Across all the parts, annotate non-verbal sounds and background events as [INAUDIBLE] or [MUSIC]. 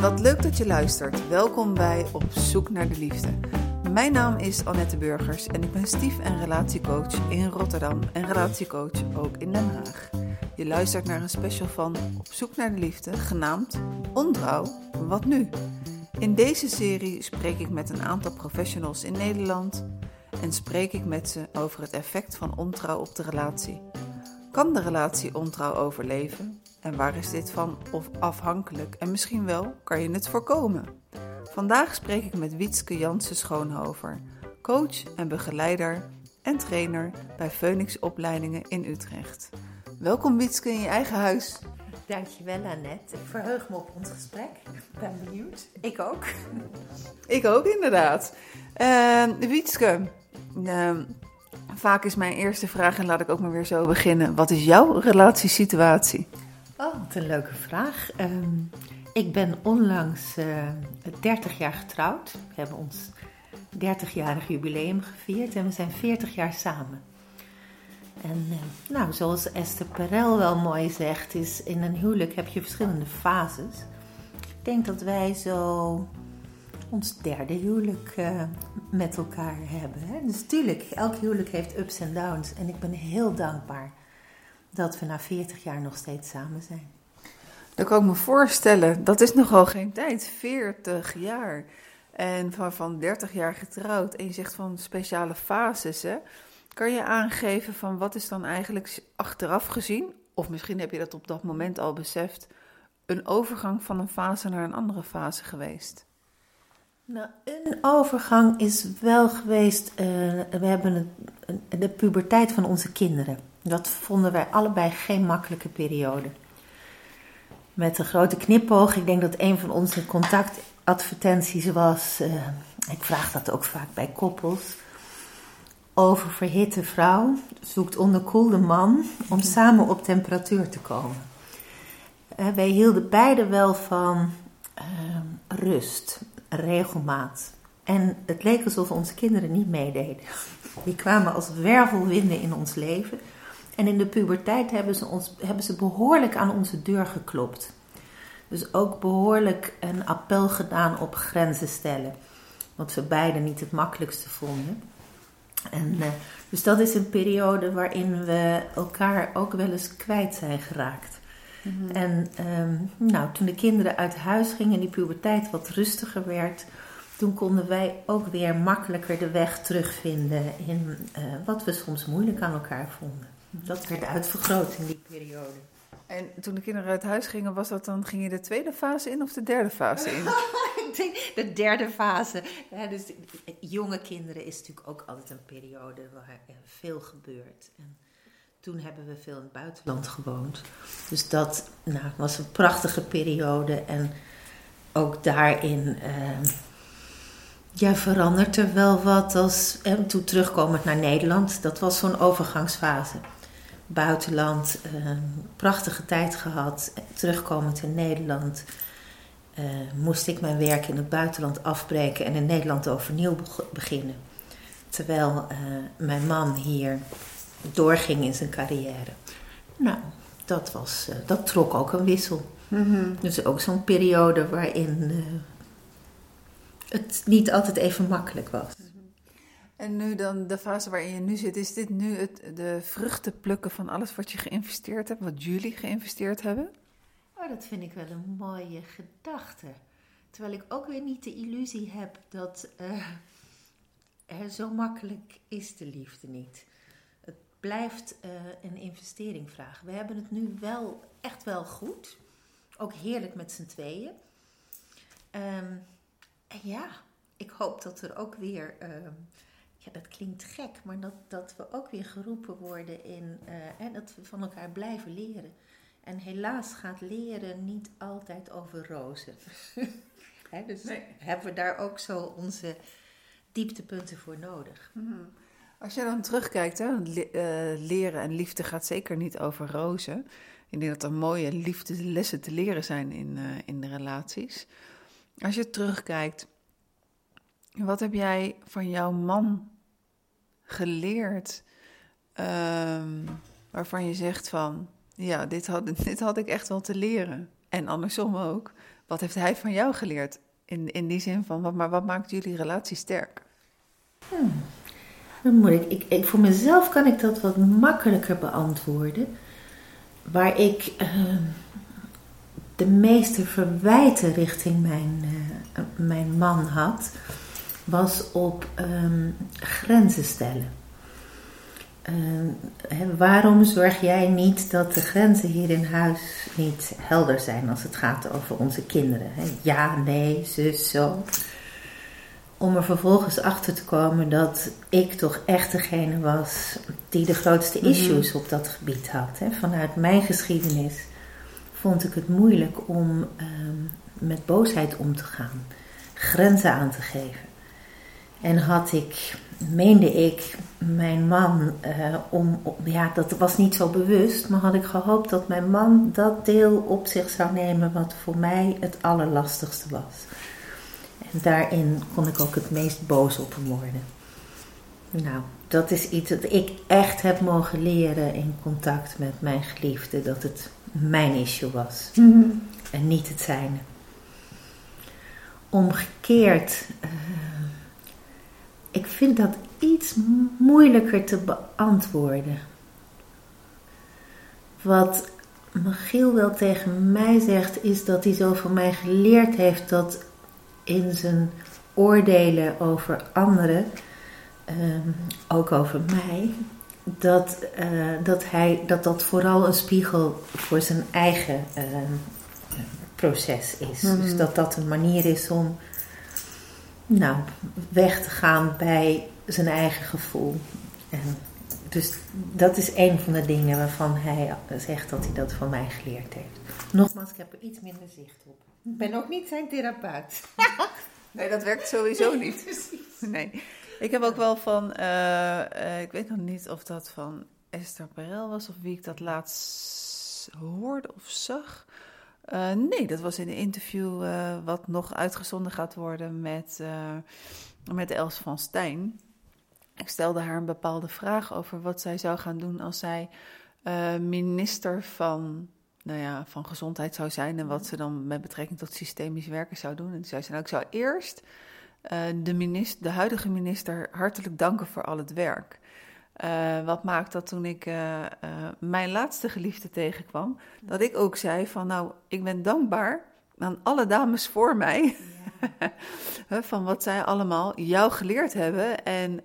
Wat leuk dat je luistert. Welkom bij Op Zoek naar de Liefde. Mijn naam is Annette Burgers en ik ben stief- en relatiecoach in Rotterdam en relatiecoach ook in Den Haag. Je luistert naar een special van Op Zoek naar de Liefde, genaamd Ontrouw, wat nu? In deze serie spreek ik met een aantal professionals in Nederland en spreek ik met ze over het effect van ontrouw op de relatie. Kan de relatie ontrouw overleven? En waar is dit van of afhankelijk? En misschien wel, kan je het voorkomen? Vandaag spreek ik met Wietske Jansen Schoonhover, coach en begeleider en trainer bij Phoenix Opleidingen in Utrecht. Welkom Wietske in je eigen huis. Dankjewel Annette. Ik verheug me op ons gesprek. Ik ben benieuwd. Ik ook. Ik ook inderdaad. Uh, Wietske, uh, vaak is mijn eerste vraag, en laat ik ook maar weer zo beginnen. Wat is jouw relatiesituatie? Oh, wat een leuke vraag. Um, ik ben onlangs uh, 30 jaar getrouwd. We hebben ons 30-jarig jubileum gevierd en we zijn 40 jaar samen. En uh, nou, zoals Esther Perel wel mooi zegt, is in een huwelijk heb je verschillende fases. Ik denk dat wij zo ons derde huwelijk uh, met elkaar hebben. Hè? Dus tuurlijk, elk huwelijk heeft ups en downs. En ik ben heel dankbaar dat we na 40 jaar nog steeds samen zijn. Dat kan ik me voorstellen. Dat is nogal geen tijd. 40 jaar. En van, van 30 jaar getrouwd. En je zegt van speciale fases. Hè? Kan je aangeven van wat is dan eigenlijk achteraf gezien, of misschien heb je dat op dat moment al beseft, een overgang van een fase naar een andere fase geweest? Nou, een overgang is wel geweest. Uh, we hebben het, de puberteit van onze kinderen. Dat vonden wij allebei geen makkelijke periode. Met een grote knipoog. Ik denk dat een van onze contactadvertenties was. Uh, ik vraag dat ook vaak bij koppels. Oververhitte vrouw zoekt onderkoelde man om samen op temperatuur te komen. Wij hielden beide wel van rust, regelmaat. En het leek alsof onze kinderen niet meededen. Die kwamen als wervelwinden in ons leven. En in de puberteit hebben ze, ons, hebben ze behoorlijk aan onze deur geklopt. Dus ook behoorlijk een appel gedaan op grenzen stellen. Wat we beiden niet het makkelijkste vonden. En, uh, dus dat is een periode waarin we elkaar ook wel eens kwijt zijn geraakt. Mm-hmm. En um, nou, toen de kinderen uit huis gingen en die puberteit wat rustiger werd, toen konden wij ook weer makkelijker de weg terugvinden in uh, wat we soms moeilijk aan elkaar vonden. Dat werd uitvergroot in die periode. En toen de kinderen uit huis gingen, was dat dan, ging je de tweede fase in of de derde fase in? [LAUGHS] ik denk de derde fase. Ja, dus jonge kinderen is natuurlijk ook altijd een periode waar veel gebeurt. En toen hebben we veel in het buitenland gewoond. Dus dat nou, was een prachtige periode. En ook daarin uh, ja, verandert er wel wat. Als, en toen terugkomend naar Nederland, dat was zo'n overgangsfase buitenland, uh, prachtige tijd gehad. Terugkomend in Nederland uh, moest ik mijn werk in het buitenland afbreken en in Nederland overnieuw beginnen. Terwijl uh, mijn man hier doorging in zijn carrière. Nou, dat, was, dat trok ook een wissel. Mm-hmm. Dus ook zo'n periode waarin het niet altijd even makkelijk was. En nu dan de fase waarin je nu zit, is dit nu het, de vruchten plukken van alles wat je geïnvesteerd hebt, wat jullie geïnvesteerd hebben? Oh, dat vind ik wel een mooie gedachte. Terwijl ik ook weer niet de illusie heb dat uh, er zo makkelijk is de liefde niet. Blijft uh, een investering vragen. We hebben het nu wel echt wel goed. Ook heerlijk met z'n tweeën. Um, en ja, ik hoop dat er ook weer. Uh, ja, dat klinkt gek, maar dat, dat we ook weer geroepen worden in, uh, dat we van elkaar blijven leren. En helaas gaat leren niet altijd over rozen. [LAUGHS] dus nee. hebben we daar ook zo onze dieptepunten voor nodig. Mm-hmm. Als je dan terugkijkt, hè, uh, leren en liefde gaat zeker niet over rozen. Ik denk dat er mooie liefdeslessen te leren zijn in, uh, in de relaties. Als je terugkijkt, wat heb jij van jouw man geleerd um, waarvan je zegt van, ja, dit had, [LAUGHS] dit had ik echt wel te leren. En andersom ook. Wat heeft hij van jou geleerd? In, in die zin van, wat, maar wat maakt jullie relatie sterk? Hmm. Ik, ik, voor mezelf kan ik dat wat makkelijker beantwoorden. Waar ik uh, de meeste verwijten richting mijn, uh, mijn man had, was op um, grenzen stellen. Uh, waarom zorg jij niet dat de grenzen hier in huis niet helder zijn als het gaat over onze kinderen? Ja, nee, zus, zo. Om er vervolgens achter te komen dat ik toch echt degene was die de grootste mhm. issues op dat gebied had. He, vanuit mijn geschiedenis vond ik het moeilijk om uh, met boosheid om te gaan, grenzen aan te geven. En had ik meende ik mijn man uh, om, ja, dat was niet zo bewust, maar had ik gehoopt dat mijn man dat deel op zich zou nemen wat voor mij het allerlastigste was. En daarin kon ik ook het meest boos op hem worden. Nou, dat is iets dat ik echt heb mogen leren in contact met mijn geliefde, dat het mijn issue was mm [LAUGHS] en niet het zijne. Omgekeerd. Uh, ik vind dat iets moeilijker te beantwoorden. Wat Magiel wel tegen mij zegt, is dat hij zo van mij geleerd heeft dat in zijn oordelen over anderen, um, ook over mij, dat, uh, dat, hij, dat dat vooral een spiegel voor zijn eigen uh, proces is. Mm. Dus dat dat een manier is om nou, weg te gaan bij zijn eigen gevoel. En dus dat is een van de dingen waarvan hij zegt dat hij dat van mij geleerd heeft. Nogmaals, ik heb er iets minder zicht op. Ik ben ook niet zijn therapeut. [LAUGHS] nee, dat werkt sowieso niet. Nee. Ik heb ook wel van, uh, ik weet nog niet of dat van Esther Perel was of wie ik dat laatst hoorde of zag. Uh, nee, dat was in een interview wat nog uitgezonden gaat worden met, met Els van Stijn. Ik stelde haar een bepaalde vraag over wat zij zou gaan doen als zij minister van, nou ja, van gezondheid zou zijn. En wat ze dan met betrekking tot systemisch werken zou doen. En zei ze, nou, ik zou eerst de, minister, de huidige minister hartelijk danken voor al het werk. Uh, wat maakt dat toen ik uh, mijn laatste geliefde tegenkwam, dat ik ook zei van nou, ik ben dankbaar aan alle dames voor mij. Ja. [LAUGHS] van wat zij allemaal jou geleerd hebben en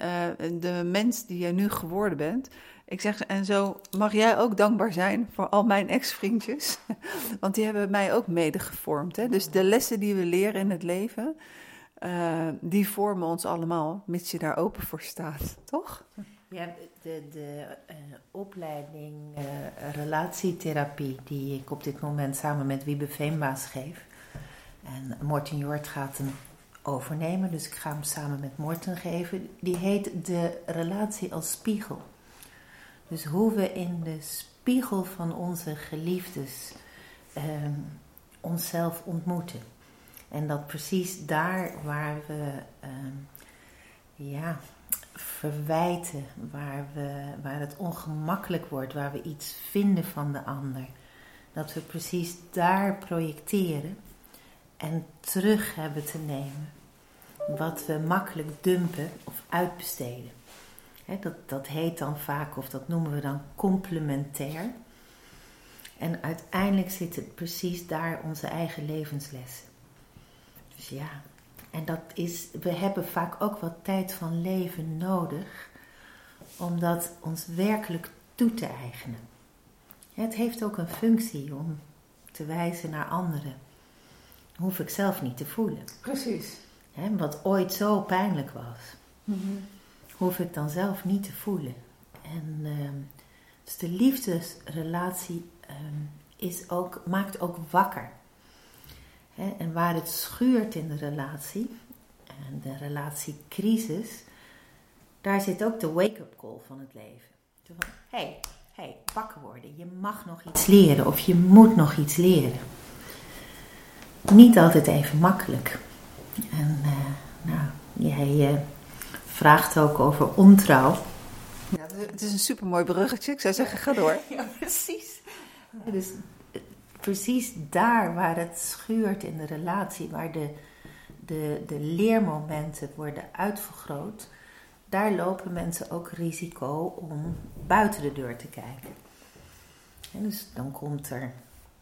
de mens die jij nu geworden bent. Ik zeg, en zo mag jij ook dankbaar zijn voor al mijn ex-vriendjes. [LAUGHS] Want die hebben mij ook mede gevormd. Hè? Dus de lessen die we leren in het leven, die vormen ons allemaal, mits je daar open voor staat, toch? Ja, de, de uh, opleiding uh, relatietherapie die ik op dit moment samen met Wiebe Veenbaas geef. En Morten Jort gaat hem overnemen, dus ik ga hem samen met Morten geven. Die heet de relatie als spiegel. Dus hoe we in de spiegel van onze geliefdes uh, onszelf ontmoeten. En dat precies daar waar we, ehm, ja, verwijten, waar, we, waar het ongemakkelijk wordt, waar we iets vinden van de ander. Dat we precies daar projecteren en terug hebben te nemen wat we makkelijk dumpen of uitbesteden. Dat, dat heet dan vaak, of dat noemen we dan complementair. En uiteindelijk zit het precies daar onze eigen levenslessen. Dus ja, en dat is, we hebben vaak ook wat tijd van leven nodig om dat ons werkelijk toe te eigenen. Het heeft ook een functie om te wijzen naar anderen. hoef ik zelf niet te voelen. Precies. wat ooit zo pijnlijk was, mm hoef ik dan zelf niet te voelen. En uh, dus de liefdesrelatie um, is ook, maakt ook wakker en waar het schuurt in de relatie, en de relatiecrisis, daar zit ook de wake-up call van het leven. Hé, hey, hey, wakker worden. Je mag nog iets leren of je moet nog iets leren. Niet altijd even makkelijk. En uh, nou, jij vraagt ook over ontrouw. Ja, het is een supermooi bruggetje. Ik zou zeggen, ga door. [LAUGHS] ja, precies. Dus precies daar waar het schuurt in de relatie, waar de, de, de leermomenten worden uitvergroot, daar lopen mensen ook risico om buiten de deur te kijken. En dus dan komt er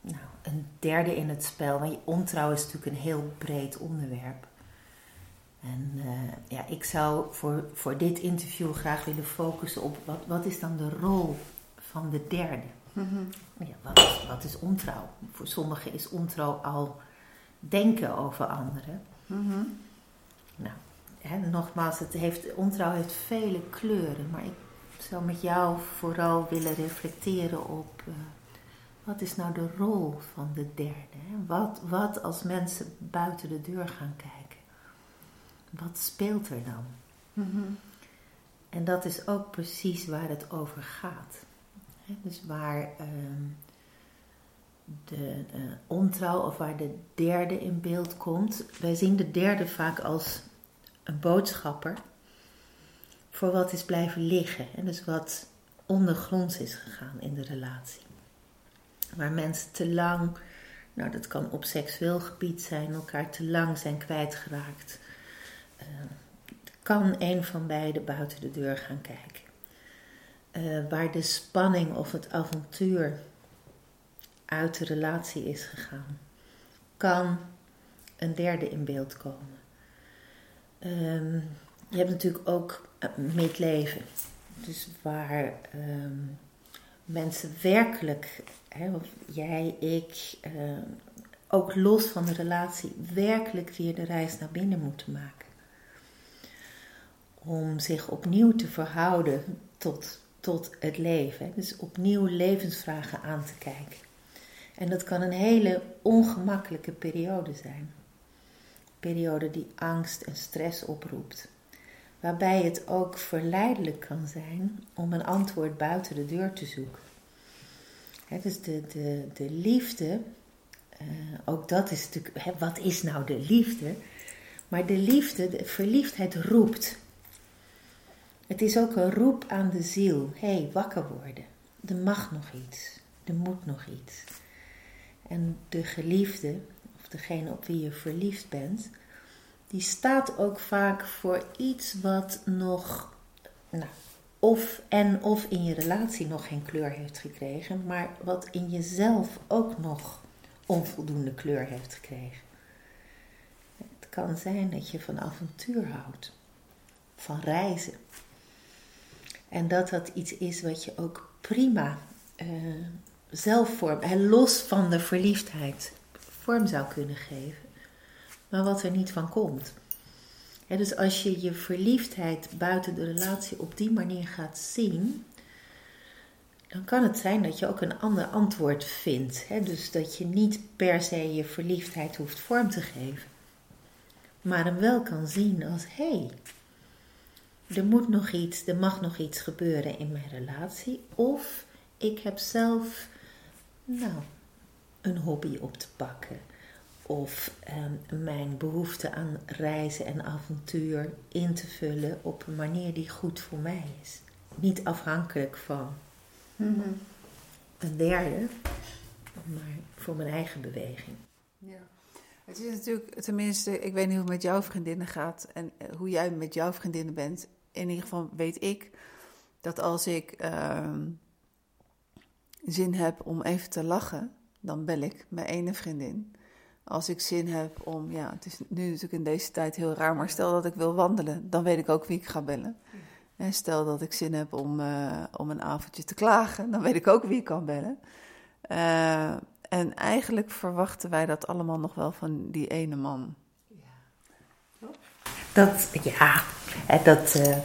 nou, een derde in het spel, want ontrouw is natuurlijk een heel breed onderwerp. En uh, ja, ik zou voor, voor dit interview graag willen focussen op wat, wat is dan de rol van de derde? Mm ja, wat, is, wat is ontrouw? Voor sommigen is ontrouw al denken over anderen. Mm Nou, hè, nogmaals, het heeft, ontrouw heeft vele kleuren, maar ik zou met jou vooral willen reflecteren op uh, wat is nou de rol van de derde? Hè? Wat, wat als mensen buiten de deur gaan kijken? Wat speelt er dan? Mm En dat is ook precies waar het over gaat. dus waar ehm, de uh, ontrouw of waar de derde in beeld komt. Wij zien de derde vaak als een boodschapper voor wat is blijven liggen. En dus wat ondergronds is gegaan in de relatie. Waar mensen te lang, nou dat kan op seksueel gebied zijn, elkaar te lang zijn kwijtgeraakt kan een van beiden buiten de deur gaan kijken. Uh, waar de spanning of het avontuur uit de relatie is gegaan, kan een derde in beeld komen. Um, je hebt natuurlijk ook uh, leven, Dus waar um, mensen werkelijk, hè, of jij, ik, uh, ook los van de relatie, werkelijk weer de reis naar binnen moeten maken om zich opnieuw te verhouden tot, tot het leven. Dus opnieuw levensvragen aan te kijken. En dat kan een hele ongemakkelijke periode zijn. Een periode die angst en stress oproept. Waarbij het ook verleidelijk kan zijn om een antwoord buiten de deur te zoeken. dus de, de, de liefde, uh, ook dat is natuurlijk, wat is nou de liefde? Maar de liefde, de verliefdheid roept. Het is ook een roep aan de ziel. Hé, hey, wakker worden. Er mag nog iets. Er moet nog iets. En de geliefde, of degene op wie je verliefd bent, die staat ook vaak voor iets wat nog, nou, of en of in je relatie nog geen kleur heeft gekregen, maar wat in jezelf ook nog onvoldoende kleur heeft gekregen. Het kan zijn dat je van avontuur houdt, van reizen, en dat dat iets is wat je ook prima uh, zelf vorm, en los van de verliefdheid, vorm zou kunnen geven. Maar wat er niet van komt. dus als je je verliefdheid buiten de relatie op die manier gaat zien, dan kan het zijn dat je ook een ander antwoord vindt. dus dat je niet per se je verliefdheid hoeft vorm te geven, maar hem wel kan zien als hé. Hey, er moet nog iets, er mag nog iets gebeuren in mijn relatie. Of ik heb zelf, nou, een hobby op te pakken. Of ehm, mijn behoefte aan reizen en avontuur in te vullen op een manier die goed voor mij is. Niet afhankelijk van mm een derde, maar voor mijn eigen beweging. Ja. Het is natuurlijk, tenminste, ik weet niet hoe het met jouw vriendinnen gaat en eh, hoe jij met jouw vriendinnen bent in ieder geval weet ik dat als ik ehm, zin heb om even te lachen, dan bel ik mijn ene vriendin. Als ik zin heb om, ja, het is nu natuurlijk in deze tijd heel raar, maar stel dat ik wil wandelen, dan weet ik ook wie ik ga bellen. En stel dat ik zin heb om, uh, om een avondje te klagen, dan weet ik ook wie ik kan bellen. Uh, en eigenlijk verwachten wij dat allemaal nog wel van die ene man. Dat, ja, dat uh,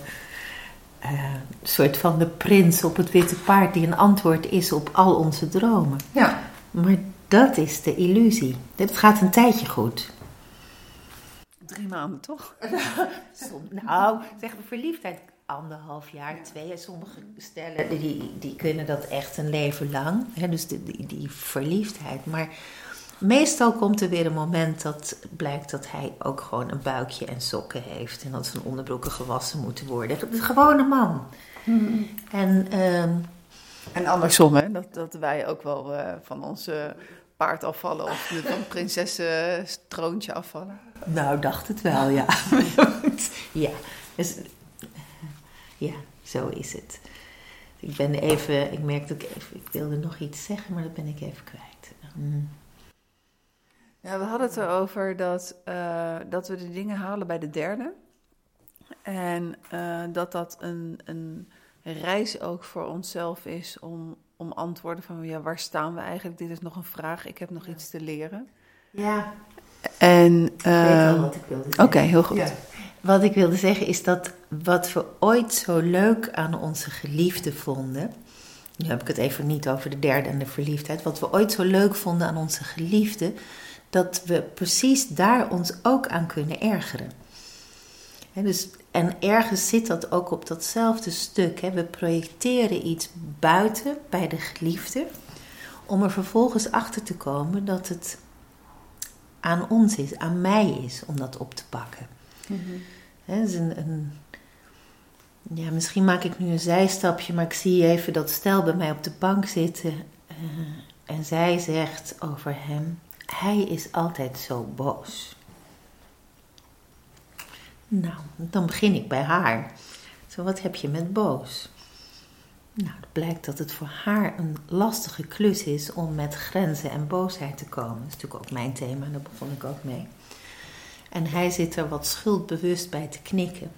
uh, soort van de prins op het witte paard die een antwoord is op al onze dromen. Ja. Maar dat is de illusie. Het gaat een tijdje goed. Drie maanden, toch? [LAUGHS] nou, zeg maar verliefdheid anderhalf jaar, twee. Sommige stellen die, die kunnen dat echt een leven lang. Hè, dus die, die verliefdheid. Maar Meestal komt er weer een moment dat blijkt dat hij ook gewoon een buikje en sokken heeft. En dat zijn onderbroeken gewassen moeten worden. Gewoon een man. En, um, en andersom, hè? Dat, dat wij ook wel uh, van onze paard afvallen of van prinsessen troontje afvallen? Nou, dacht het wel, ja. [LAUGHS] ja, dus, ja, zo is het. Ik ben even, ik merkte dat ik even, ik wilde nog iets zeggen, maar dat ben ik even kwijt. Mm. Ja, we hadden het erover dat, uh, dat we de dingen halen bij de derde. En uh, dat dat een, een reis ook voor onszelf is om, om antwoorden van ja, waar staan we eigenlijk? Dit is nog een vraag, ik heb nog iets te leren. Ja. En, uh, ik wat ik wilde zeggen. Oké, heel goed. Ja. Wat ik wilde zeggen is dat wat we ooit zo leuk aan onze geliefde vonden. Nu heb ik het even niet over de derde en de verliefdheid. Wat we ooit zo leuk vonden aan onze geliefde, dat we precies daar ons ook aan kunnen ergeren. dus, en ergens zit dat ook op datzelfde stuk. We projecteren iets buiten bij de geliefde, om er vervolgens achter te komen dat het aan ons is, aan mij is om dat op te pakken. Mm is een, een, ja, misschien maak ik nu een zijstapje, maar ik zie even dat stel bij mij op de bank zitten uh, en zij zegt over hem: Hij is altijd zo boos. Nou, dan begin ik bij haar. Zo, wat heb je met boos? Nou, het blijkt dat het voor haar een lastige klus is om met grenzen en boosheid te komen. Dat is natuurlijk ook mijn thema, daar begon ik ook mee. En hij zit er wat schuldbewust bij te knikken.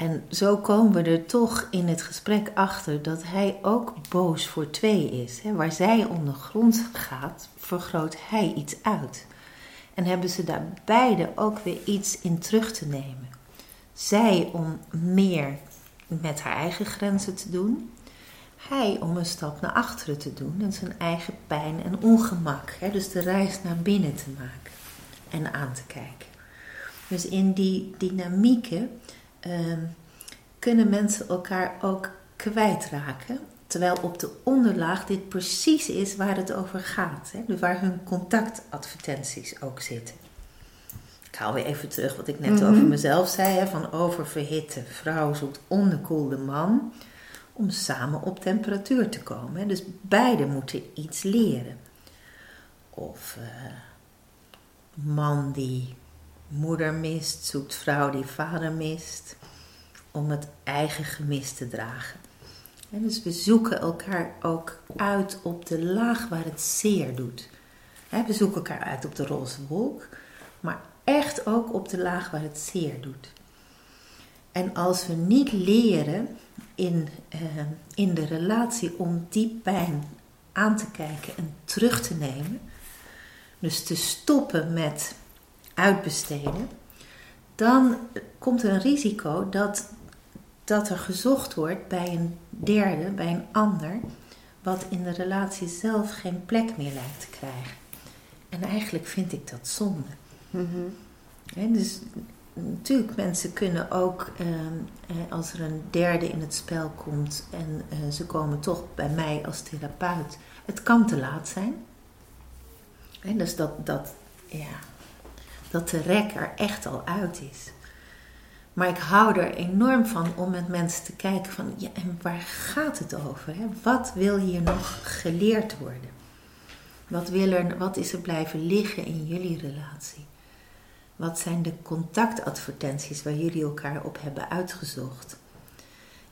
En zo komen we er toch in het gesprek achter dat hij ook boos voor twee is. Waar zij ondergrond gaat, vergroot hij iets uit. En hebben ze daar beide ook weer iets in terug te nemen. Zij om meer met haar eigen grenzen te doen. Hij om een stap naar achteren te doen en zijn eigen pijn en ongemak. Dus de reis naar binnen te maken en aan te kijken. Dus in die dynamieken uh, kunnen mensen elkaar ook kwijtraken. Terwijl op de onderlaag dit precies is waar het over gaat. Hè? Dus waar hun contactadvertenties ook zitten. Ik haal weer even terug wat ik net mhm. over mezelf zei. Hè? Van oververhitte vrouw zoekt onderkoelde man. Om samen op temperatuur te komen. Hè? Dus beide moeten iets leren. Of uh, man die moeder mist, zoekt vrouw die vader mist, om het eigen gemis te dragen. En dus we zoeken elkaar ook uit op de laag waar het zeer doet. We zoeken elkaar uit op de roze wolk, maar echt ook op de laag waar het zeer doet. En als we niet leren in, uh, in de relatie om die pijn aan te kijken en terug te nemen, dus te stoppen met uitbesteden, dan komt er een risico dat, dat er gezocht wordt bij een derde, bij een ander, wat in de relatie zelf geen plek meer lijkt te krijgen. En eigenlijk vind ik dat zonde. Mm dus natuurlijk, mensen kunnen ook, ehm, eh, als er een derde in het spel komt en eh, ze komen toch bij mij als therapeut, het kan te laat zijn. Dus dat, dat, ja, dat de rek er echt al uit is. Maar ik hou er enorm van om met mensen te kijken van, ja, en waar gaat het over? Hè? Wat wil hier nog geleerd worden? Wat, wil er, wat is er blijven liggen in jullie relatie? Wat zijn de contactadvertenties waar jullie elkaar op hebben uitgezocht?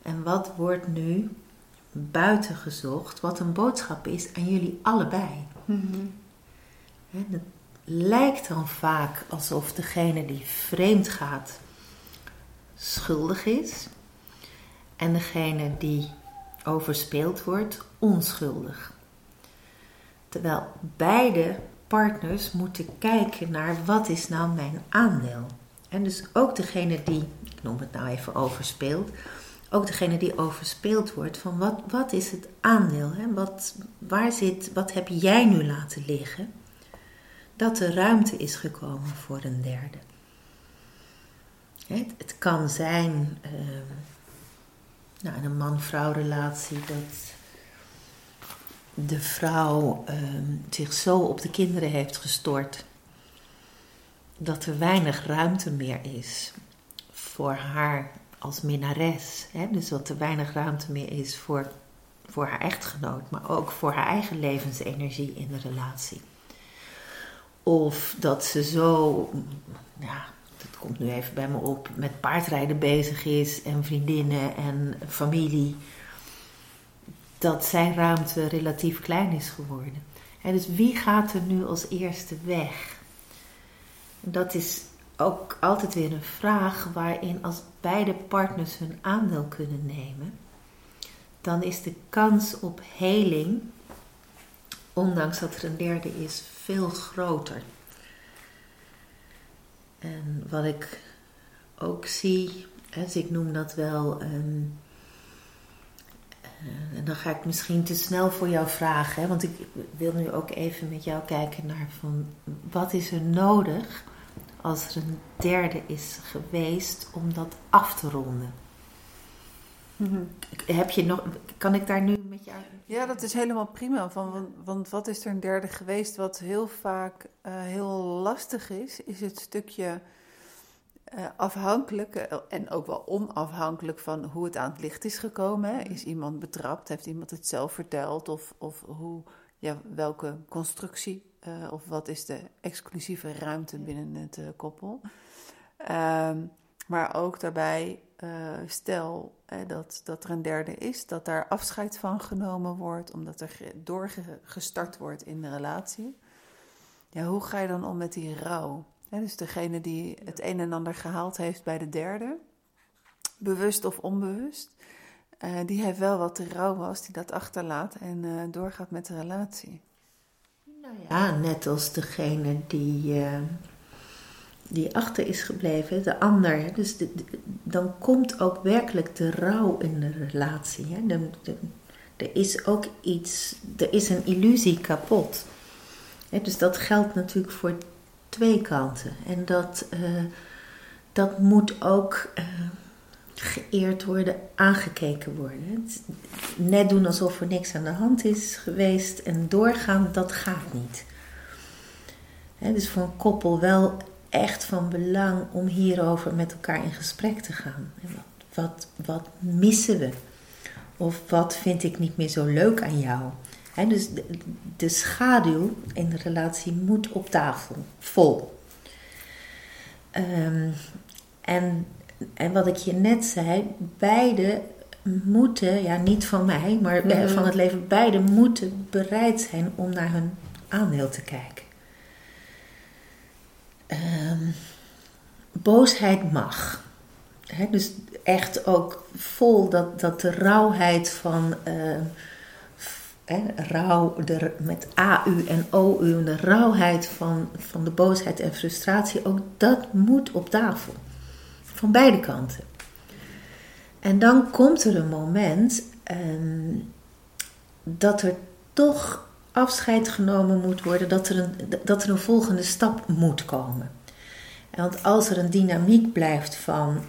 En wat wordt nu buiten gezocht, wat een boodschap is aan jullie allebei? Mm het lijkt dan vaak alsof degene die vreemd gaat schuldig is en degene die overspeeld wordt onschuldig. Terwijl beide partners moeten kijken naar wat is nou mijn aandeel. En dus ook degene die, ik noem het nou even overspeelt, ook degene die overspeeld wordt, van wat, wat is het aandeel? Hè? Wat, waar zit, wat heb jij nu laten liggen? Dat er ruimte is gekomen voor een derde. Het, het kan zijn uh, nou, in een man-vrouw relatie dat de vrouw uh, zich zo op de kinderen heeft gestort dat er weinig ruimte meer is voor haar als minnares. Hè? Dus dat er weinig ruimte meer is voor voor haar echtgenoot, maar ook voor haar eigen levensenergie in de relatie. Of dat ze zo, ja, dat komt nu even bij me op, met paardrijden bezig is en vriendinnen en familie. Dat zijn ruimte relatief klein is geworden. En dus wie gaat er nu als eerste weg? Dat is ook altijd weer een vraag waarin als beide partners hun aandeel kunnen nemen, dan is de kans op heling, ondanks dat er een derde is, veel groter. En wat ik ook zie, dus ik noem dat wel. Ehm, eh, en dan ga ik misschien te snel voor jou vragen, hè, want ik wil nu ook even met jou kijken naar van wat is er nodig als er een derde is geweest om dat af te ronden. Mhm. Heb je nog, kan ik daar nu met jou? Ja, dat is helemaal prima. Van, want, wat is er een derde geweest wat heel vaak uh, heel lastig is, is het stukje uh, afhankelijk eh, en ook wel onafhankelijk van hoe het aan het licht is gekomen. Hè? Is iemand betrapt? Heeft iemand het zelf verteld? Of, of hoe, ja, welke constructie of wat is de exclusieve ruimte binnen het koppel? Um, maar ook daarbij, stel dat, dat er een derde is, dat daar afscheid van genomen wordt, omdat er doorgestart wordt in de relatie. Ja, hoe ga je dan om met die rouw? dus degene die het een en ander gehaald heeft bij de derde, bewust of onbewust, uh, die heeft wel wat te rouw was, die dat achterlaat en uh, doorgaat met de relatie. Nou ja, net als degene die, die achter is gebleven, de ander. Dus dan komt ook werkelijk de rouw in de relatie. Hè? De, er is ook iets, er is een illusie kapot. dus dat geldt natuurlijk voor twee kanten. En dat, uh, dat moet ook uh, geëerd worden, aangekeken worden. Net doen alsof er niks aan de hand is geweest en doorgaan, dat gaat niet. He, dus voor een koppel wel echt van belang om hierover met elkaar in gesprek te gaan. Wat, wat, wat missen we? Of wat vind ik niet meer zo leuk aan jou? dus de, de, schaduw in de relatie moet op tafel, vol. Um, en, en wat ik je net zei, beide moeten, ja niet van mij, maar mm van het leven, beide moeten bereid zijn om naar hun aandeel te kijken. Um, boosheid mag. dus echt ook vol dat, dat de rauwheid van. Uh, hè, rauw, de, met AU en OU, de rauwheid van, van de boosheid en frustratie, ook dat moet op tafel. Van beide kanten. En dan komt er een moment ehm, dat er toch afscheid genomen moet worden, dat er, een, dat er een volgende stap moet komen. Want als er een dynamiek blijft van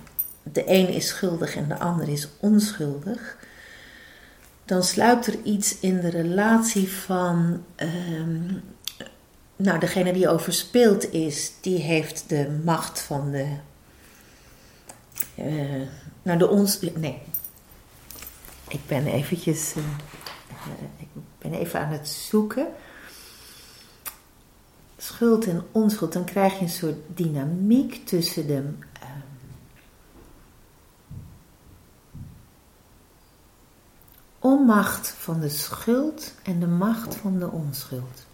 de een is schuldig en de ander is onschuldig, dan sluipt er iets in de relatie van. Um, nou, degene die overspeeld is, die heeft de macht van de. Uh, nou, de ons. Nee. Ik ben eventjes. Uh, ben even aan het zoeken. Schuld en onschuld, dan krijg je een soort dynamiek tussen de onmacht van de schuld en de macht van de onschuld.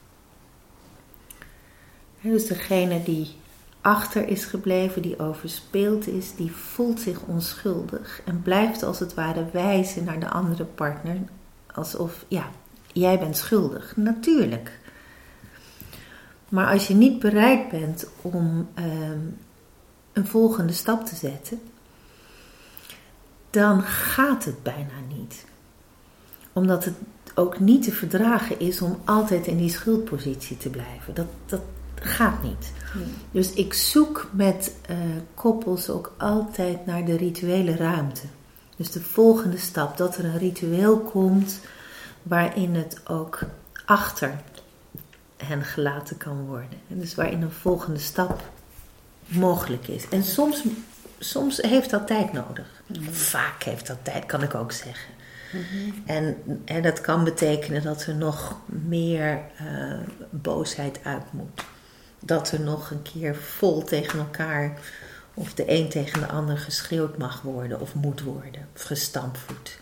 Dus degene die achter is gebleven, die overspeeld is, die voelt zich onschuldig en blijft als het ware wijzen naar de andere partner alsof, ja, jij bent schuldig. Natuurlijk. Maar als je niet bereid bent om ehm, een volgende stap te zetten, dan gaat het bijna niet omdat het ook niet te verdragen is om altijd in die schuldpositie te blijven. Dat, dat gaat niet. Dus ik zoek met uh, koppels ook altijd naar de rituele ruimte. Dus de volgende stap, dat er een ritueel komt waarin het ook achter hen gelaten kan worden. En dus waarin een volgende stap mogelijk is. En soms, soms heeft dat tijd nodig. Vaak heeft dat tijd, kan ik ook zeggen. en, en dat kan betekenen dat er nog meer uh, boosheid uit moet. Dat er nog een keer vol tegen elkaar of de een tegen de ander geschreeuwd mag worden of moet worden, of gestampvoet.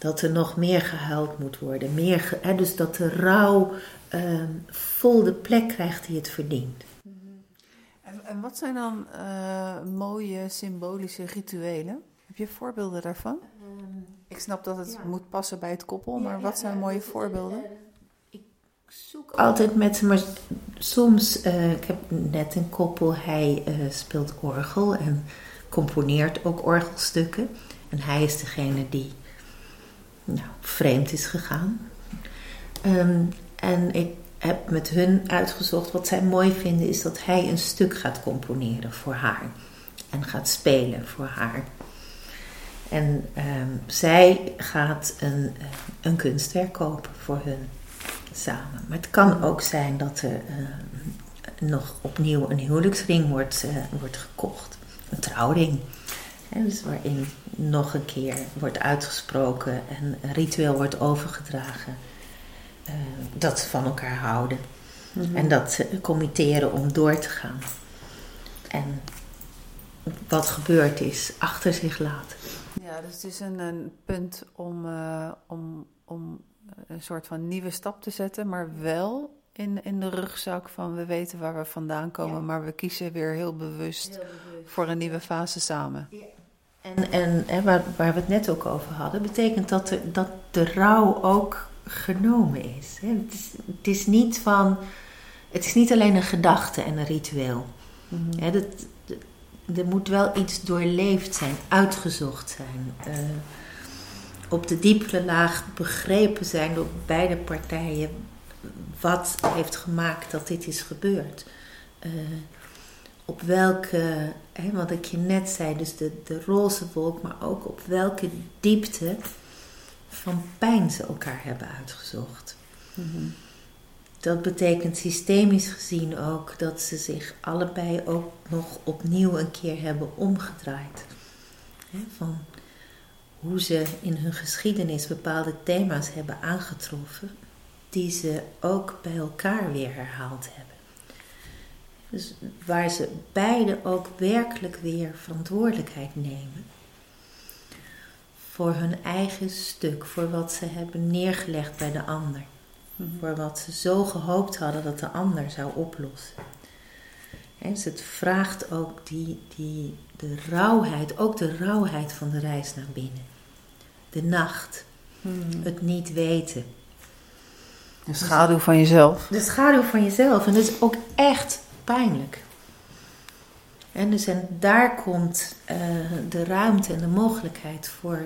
Dat er nog meer gehuild moet worden. Meer hè, dus dat de rouw uh, vol de plek krijgt die het verdient. En, en wat zijn dan uh, mooie symbolische rituelen? Heb je voorbeelden daarvan? Um, ik snap dat het ja. moet passen bij het koppel, maar ja, wat zijn mooie voorbeelden? ik zoek altijd met ze, maar soms, uh, ik heb net een koppel, hij uh, speelt orgel en componeert ook orgelstukken. En hij is degene die nou, vreemd is gegaan. Um, en ik heb met hun uitgezocht wat zij mooi vinden, is dat hij een stuk gaat componeren voor haar. En gaat spelen voor haar. En um, zij gaat een, een kunstwerk kopen voor hun samen. Maar het kan ook zijn dat er uh, nog opnieuw een huwelijksring wordt, uh, wordt gekocht. Een trouwring. He, dus waarin nog een keer wordt uitgesproken en een ritueel wordt overgedragen. Uh, dat ze van elkaar houden. Mm -hmm. En dat ze committeren om door te gaan. En wat gebeurd is, achter zich laten. Ja, dus het is een, een punt om, uh, om, om een soort van nieuwe stap te zetten, maar wel in, in de rugzak van we weten waar we vandaan komen, ja. maar we kiezen weer heel bewust, heel bewust, voor een nieuwe fase samen. Ja. En, en, waar, waar, we het net ook over hadden, betekent dat, de, dat de rouw ook genomen is. Het is. Het is niet van. Het is niet alleen een gedachte en een ritueel. Mm -hmm. dat, er moet wel iets doorleefd zijn, uitgezocht zijn. Uh, op de diepere laag begrepen zijn door beide partijen wat heeft gemaakt dat dit is gebeurd. Uh, op welke, hè, wat ik je net zei, dus de, de roze wolk, maar ook op welke diepte van pijn ze elkaar hebben uitgezocht. Mm -hmm. Dat betekent systemisch gezien ook dat ze zich allebei ook nog opnieuw een keer hebben omgedraaid. Van hoe ze in hun geschiedenis bepaalde thema's hebben aangetroffen, die ze ook bij elkaar weer herhaald hebben. Dus waar ze beide ook werkelijk weer verantwoordelijkheid nemen voor hun eigen stuk, voor wat ze hebben neergelegd bij de ander. Mhm. Voor wat ze zo gehoopt hadden dat de ander zou oplossen. En dus het vraagt ook die, die, de rauwheid, ook de rauwheid van de reis naar binnen. De nacht, hmm. het niet weten. De schaduw van jezelf. De schaduw van jezelf. En dat is ook echt pijnlijk. En, dus, en daar komt uh, de ruimte en de mogelijkheid voor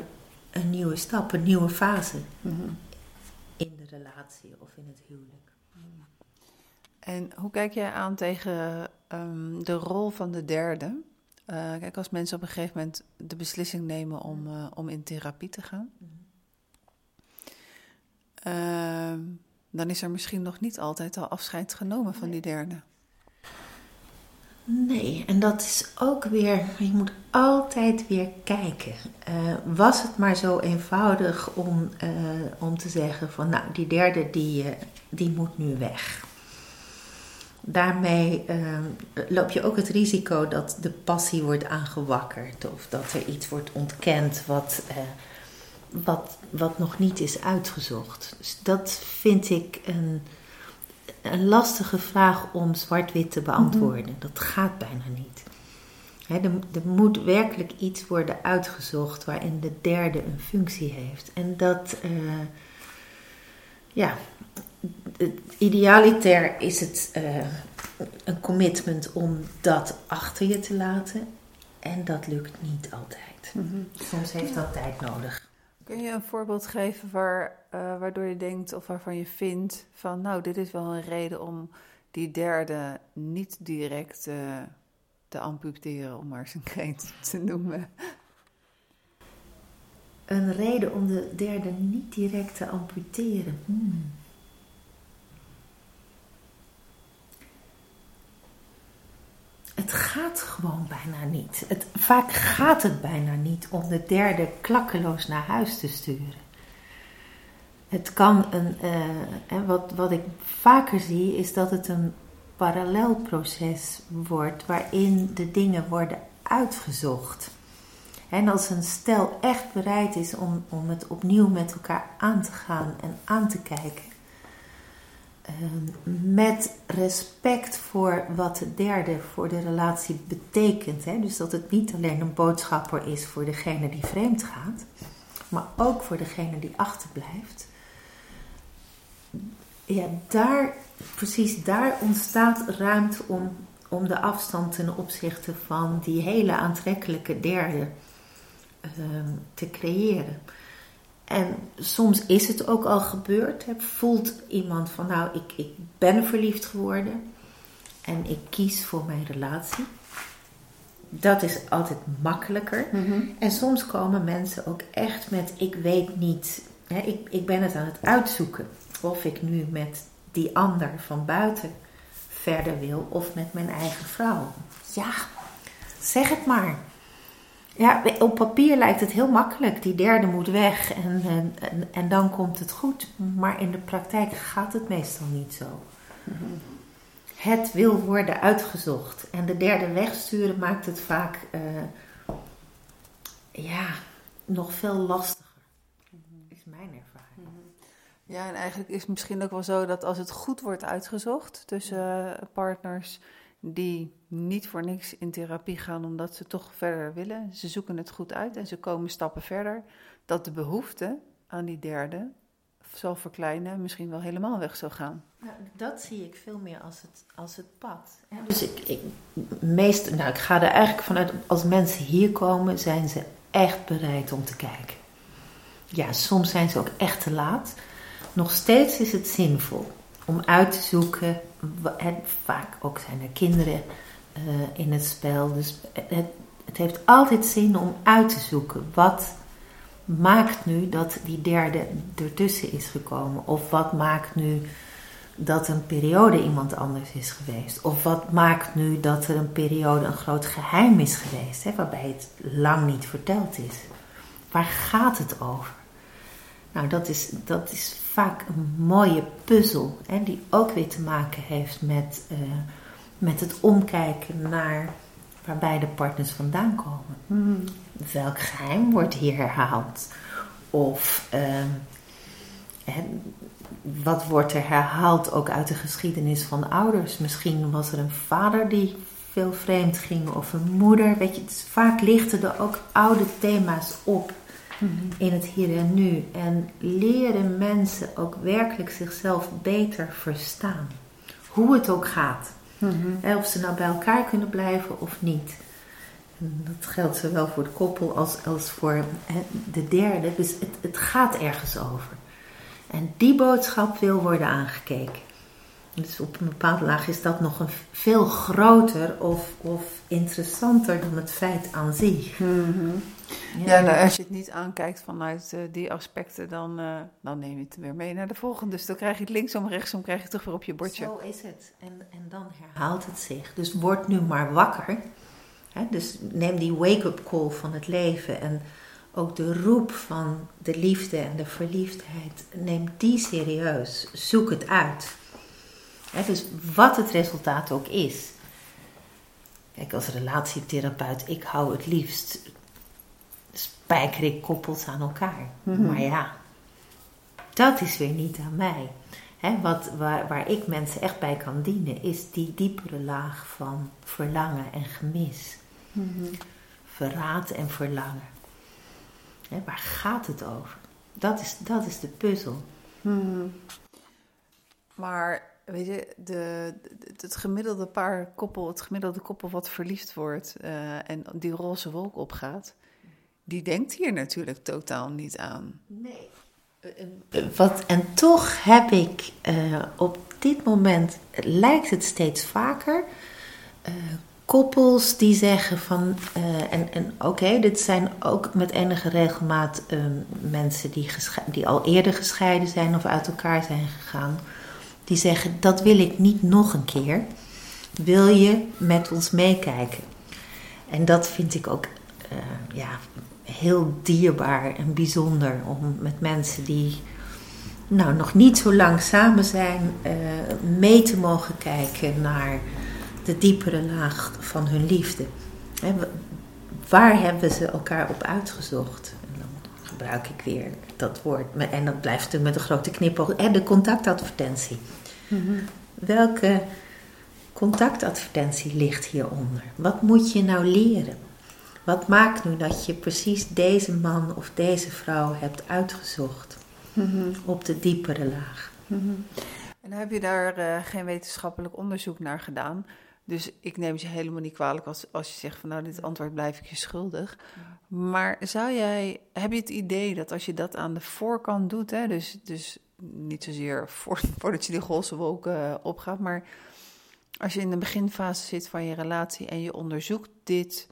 een nieuwe stap, een nieuwe fase. Hmm in de relatie of in het huwelijk. En hoe kijk jij aan tegen um, de rol van de derde? Uh, kijk, als mensen op een gegeven moment de beslissing nemen om, uh, om in therapie te gaan, uh, dan is er misschien nog niet altijd al afscheid genomen nee. van die derde. Nee, en dat is ook weer, je moet altijd weer kijken. Uh, was het maar zo eenvoudig om, uh, om te zeggen van nou, die derde die, uh, die moet nu weg. Daarmee loop je ook het risico dat de passie wordt aangewakkerd of dat er iets wordt ontkend wat, wat, wat nog niet is uitgezocht. Dus dat vind ik een een lastige vraag om zwart-wit te beantwoorden. Mm -hmm. Dat gaat bijna niet. He, er, er, moet werkelijk iets worden uitgezocht waarin de derde een functie heeft. En dat, uh, ja, idealiter is het uh, een commitment om dat achter je te laten. En dat lukt niet altijd. Mm -hmm. Soms heeft dat tijd nodig. Kun je een voorbeeld geven waar, uh, waardoor je denkt of waarvan je vindt van nou, dit is wel een reden om die derde niet direct uh, te amputeren, om maar zijn kreet te noemen? Een reden om de derde niet direct te amputeren. Hmm. Het gaat gewoon bijna niet. Het, vaak gaat het bijna niet om de derde klakkeloos naar huis te sturen. Het kan een, uh, wat, wat ik vaker zie, is dat het een parallel proces wordt waarin de dingen worden uitgezocht. En als een stel echt bereid is om, om het opnieuw met elkaar aan te gaan en aan te kijken, met respect voor wat de derde voor de relatie betekent. Hè? Dus dat het niet alleen een boodschapper is voor degene die vreemd gaat, maar ook voor degene die achterblijft. Ja, daar, precies daar ontstaat ruimte om, om de afstand ten opzichte van die hele aantrekkelijke derde ehm, te creëren. En soms is het ook al gebeurd. Voelt iemand van nou, ik, ik ben verliefd geworden en ik kies voor mijn relatie. Dat is altijd makkelijker. Mhm. En soms komen mensen ook echt met ik weet niet, hè, ik, ik ben het aan het uitzoeken. Of ik nu met die ander van buiten verder wil of met mijn eigen vrouw. Ja, zeg het maar. Ja, op papier lijkt het heel makkelijk. Die derde moet weg en, en, en dan komt het goed. Maar in de praktijk gaat het meestal niet zo. Het wil worden uitgezocht. En de derde wegsturen maakt het vaak uh, ja, nog veel lastiger. Is mijn ervaring. Ja, en eigenlijk is het misschien ook wel zo dat als het goed wordt uitgezocht tussen partners die niet voor niks in therapie gaan omdat ze toch verder willen. Ze zoeken het goed uit en ze komen stappen verder. Dat de behoefte aan die derde zal verkleinen, misschien wel helemaal weg zal gaan. dat zie ik veel meer als het, als het pad. Dus ik, ik, meest, nou, ik ga er eigenlijk vanuit, als mensen hier komen, zijn ze echt bereid om te kijken. Ja, soms zijn ze ook echt te laat. Nog steeds is het zinvol om uit te zoeken. En vaak ook zijn er kinderen uh, in het spel. Dus het, het heeft altijd zin om uit te zoeken. Wat maakt nu dat die derde ertussen is gekomen? Of wat maakt nu dat een periode iemand anders is geweest? Of wat maakt nu dat er een periode een groot geheim is geweest, hè, waarbij het lang niet verteld is? Waar gaat het over? Nou, dat is, dat is vaak een mooie puzzel. Hè, die ook weer te maken heeft met, uh, met het omkijken naar waar beide partners vandaan komen. Hmm. Welk geheim wordt hier herhaald? Of uh, hè, wat wordt er herhaald ook uit de geschiedenis van ouders? Misschien was er een vader die veel vreemd ging of een moeder. Weet je, vaak lichten er ook oude thema's op in het hier en nu. En leren mensen ook werkelijk zichzelf beter verstaan. Hoe het ook gaat. Mhm. Of ze nou bij elkaar kunnen blijven of niet. En dat geldt zowel voor het koppel als, als voor de derde. Dus het, het gaat ergens over. En die boodschap wil worden aangekeken. Dus op een bepaalde laag is dat nog een veel groter of, of interessanter dan het feit aan zich. Mhm. Ja, nou, als je het niet aankijkt vanuit uh, die aspecten, dan, uh, dan neem je het weer mee naar de volgende. Dus dan krijg je het linksom, rechtsom, krijg je het toch weer op je bordje. Zo is het. En, en dan herhaalt het zich. Dus word nu maar wakker. Hè? Dus neem die wake-up call van het leven en ook de roep van de liefde en de verliefdheid. Neem die serieus. Zoek het uit. Hè? Dus wat het resultaat ook is. Kijk, als relatietherapeut, ik hou het liefst spijker ik koppels aan elkaar. Mhm. Maar ja, dat is weer niet aan mij. wat, waar, waar ik mensen echt bij kan dienen, is die diepere laag van verlangen en gemis. Mm Verraad en verlangen. waar gaat het over? Dat is, dat is de puzzel. Mhm. Maar weet je, de, het gemiddelde paar koppel, het gemiddelde koppel wat verliefd wordt uh, en die roze wolk opgaat, die denkt hier natuurlijk totaal niet aan. Nee. Wat, en toch heb ik uh, op dit moment, lijkt het steeds vaker, uh, koppels die zeggen van, en, en oké, dit zijn ook met enige regelmaat mensen die, die al eerder gescheiden zijn of uit elkaar zijn gegaan, die zeggen dat wil ik niet nog een keer. Wil je met ons meekijken? En dat vind ik ook ja, heel dierbaar en bijzonder om met mensen die nou, nog niet zo lang samen zijn, uh, mee te mogen kijken naar de diepere laag van hun liefde. Hè, waar hebben ze elkaar op uitgezocht? En dan gebruik ik weer dat woord. En dat blijft natuurlijk met een grote knipoog. En de contactadvertentie. Mm Welke contactadvertentie ligt hieronder? Wat moet je nou leren? Wat maakt nu dat je precies deze man of deze vrouw hebt uitgezocht mhm. op de diepere laag? Mhm. En heb je daar uh, geen wetenschappelijk onderzoek naar gedaan? Dus ik neem je helemaal niet kwalijk als, als je zegt van nou, dit antwoord blijf ik je schuldig. Maar zou jij, heb je het idee dat als je dat aan de voorkant doet, hè, dus, dus niet zozeer voor, [LAUGHS] voordat je die golse wolken uh, opgaat, maar als je in de beginfase zit van je relatie en je onderzoekt dit,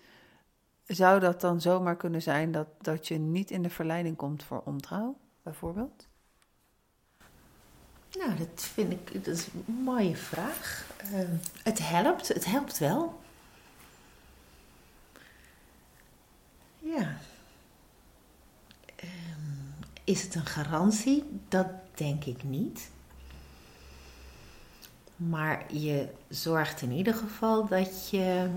zou dat dan zomaar kunnen zijn dat, dat je niet in de verleiding komt voor ontrouw, bijvoorbeeld? Nou, dat vind ik dat is een mooie vraag. Uh, het helpt, het helpt wel. Ja. Uh, is het een garantie? Dat denk ik niet. Maar je zorgt in ieder geval dat je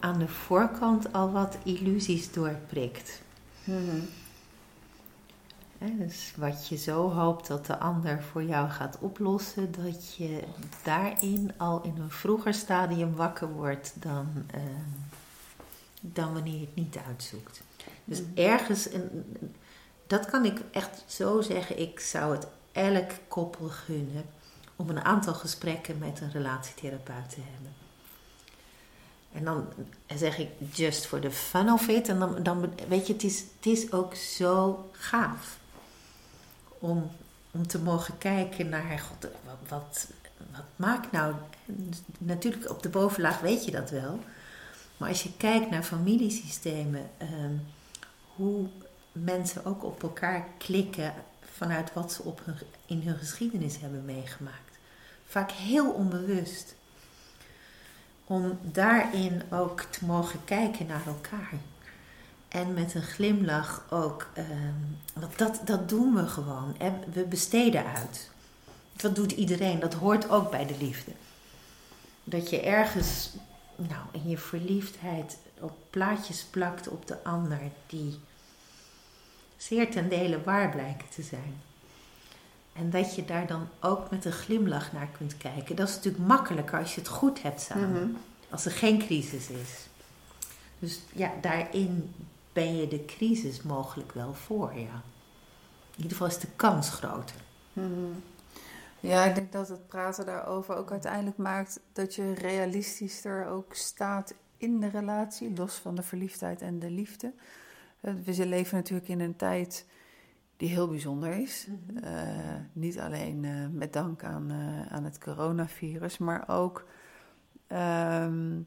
aan de voorkant al wat illusies doorprikt. Mm dus wat je zo hoopt dat de ander voor jou gaat oplossen, dat je daarin al in een vroeger stadium wakker wordt dan, uh, dan wanneer je het niet uitzoekt. Dus mm. ergens, dat kan ik echt zo zeggen, ik zou het elk koppel gunnen om een aantal gesprekken met een relatietherapeut te hebben. En dan zeg ik just for the fun of it. En dan, dan weet je, het is, het is ook zo gaaf om, om te mogen kijken naar, god, wat, wat, maakt nou, natuurlijk op de bovenlaag weet je dat wel, maar als je kijkt naar familiesystemen, ehm, hoe mensen ook op elkaar klikken vanuit wat ze op hun, in hun geschiedenis hebben meegemaakt. Vaak heel onbewust. Om daarin ook te mogen kijken naar elkaar. En met een glimlach ook. Uh, want dat, dat doen we gewoon. En we besteden uit. Dat doet iedereen. Dat hoort ook bij de liefde. Dat je ergens nou, in je verliefdheid op plaatjes plakt op de ander die zeer ten dele waar blijken te zijn. En dat je daar dan ook met een glimlach naar kunt kijken. Dat is natuurlijk makkelijker als je het goed hebt samen. Mhm. Als er geen crisis is. Dus ja, daarin ben je de crisis mogelijk wel voor, ja. In ieder geval is de kans groter. Hmm. Ja, ik denk dat het praten daarover ook uiteindelijk maakt dat je realistischer ook staat in de relatie, los van de verliefdheid en de liefde. Eh, we leven natuurlijk in een tijd die heel bijzonder is. Mhm. Eh, niet alleen uh, met dank aan, aan het coronavirus, maar ook ehm,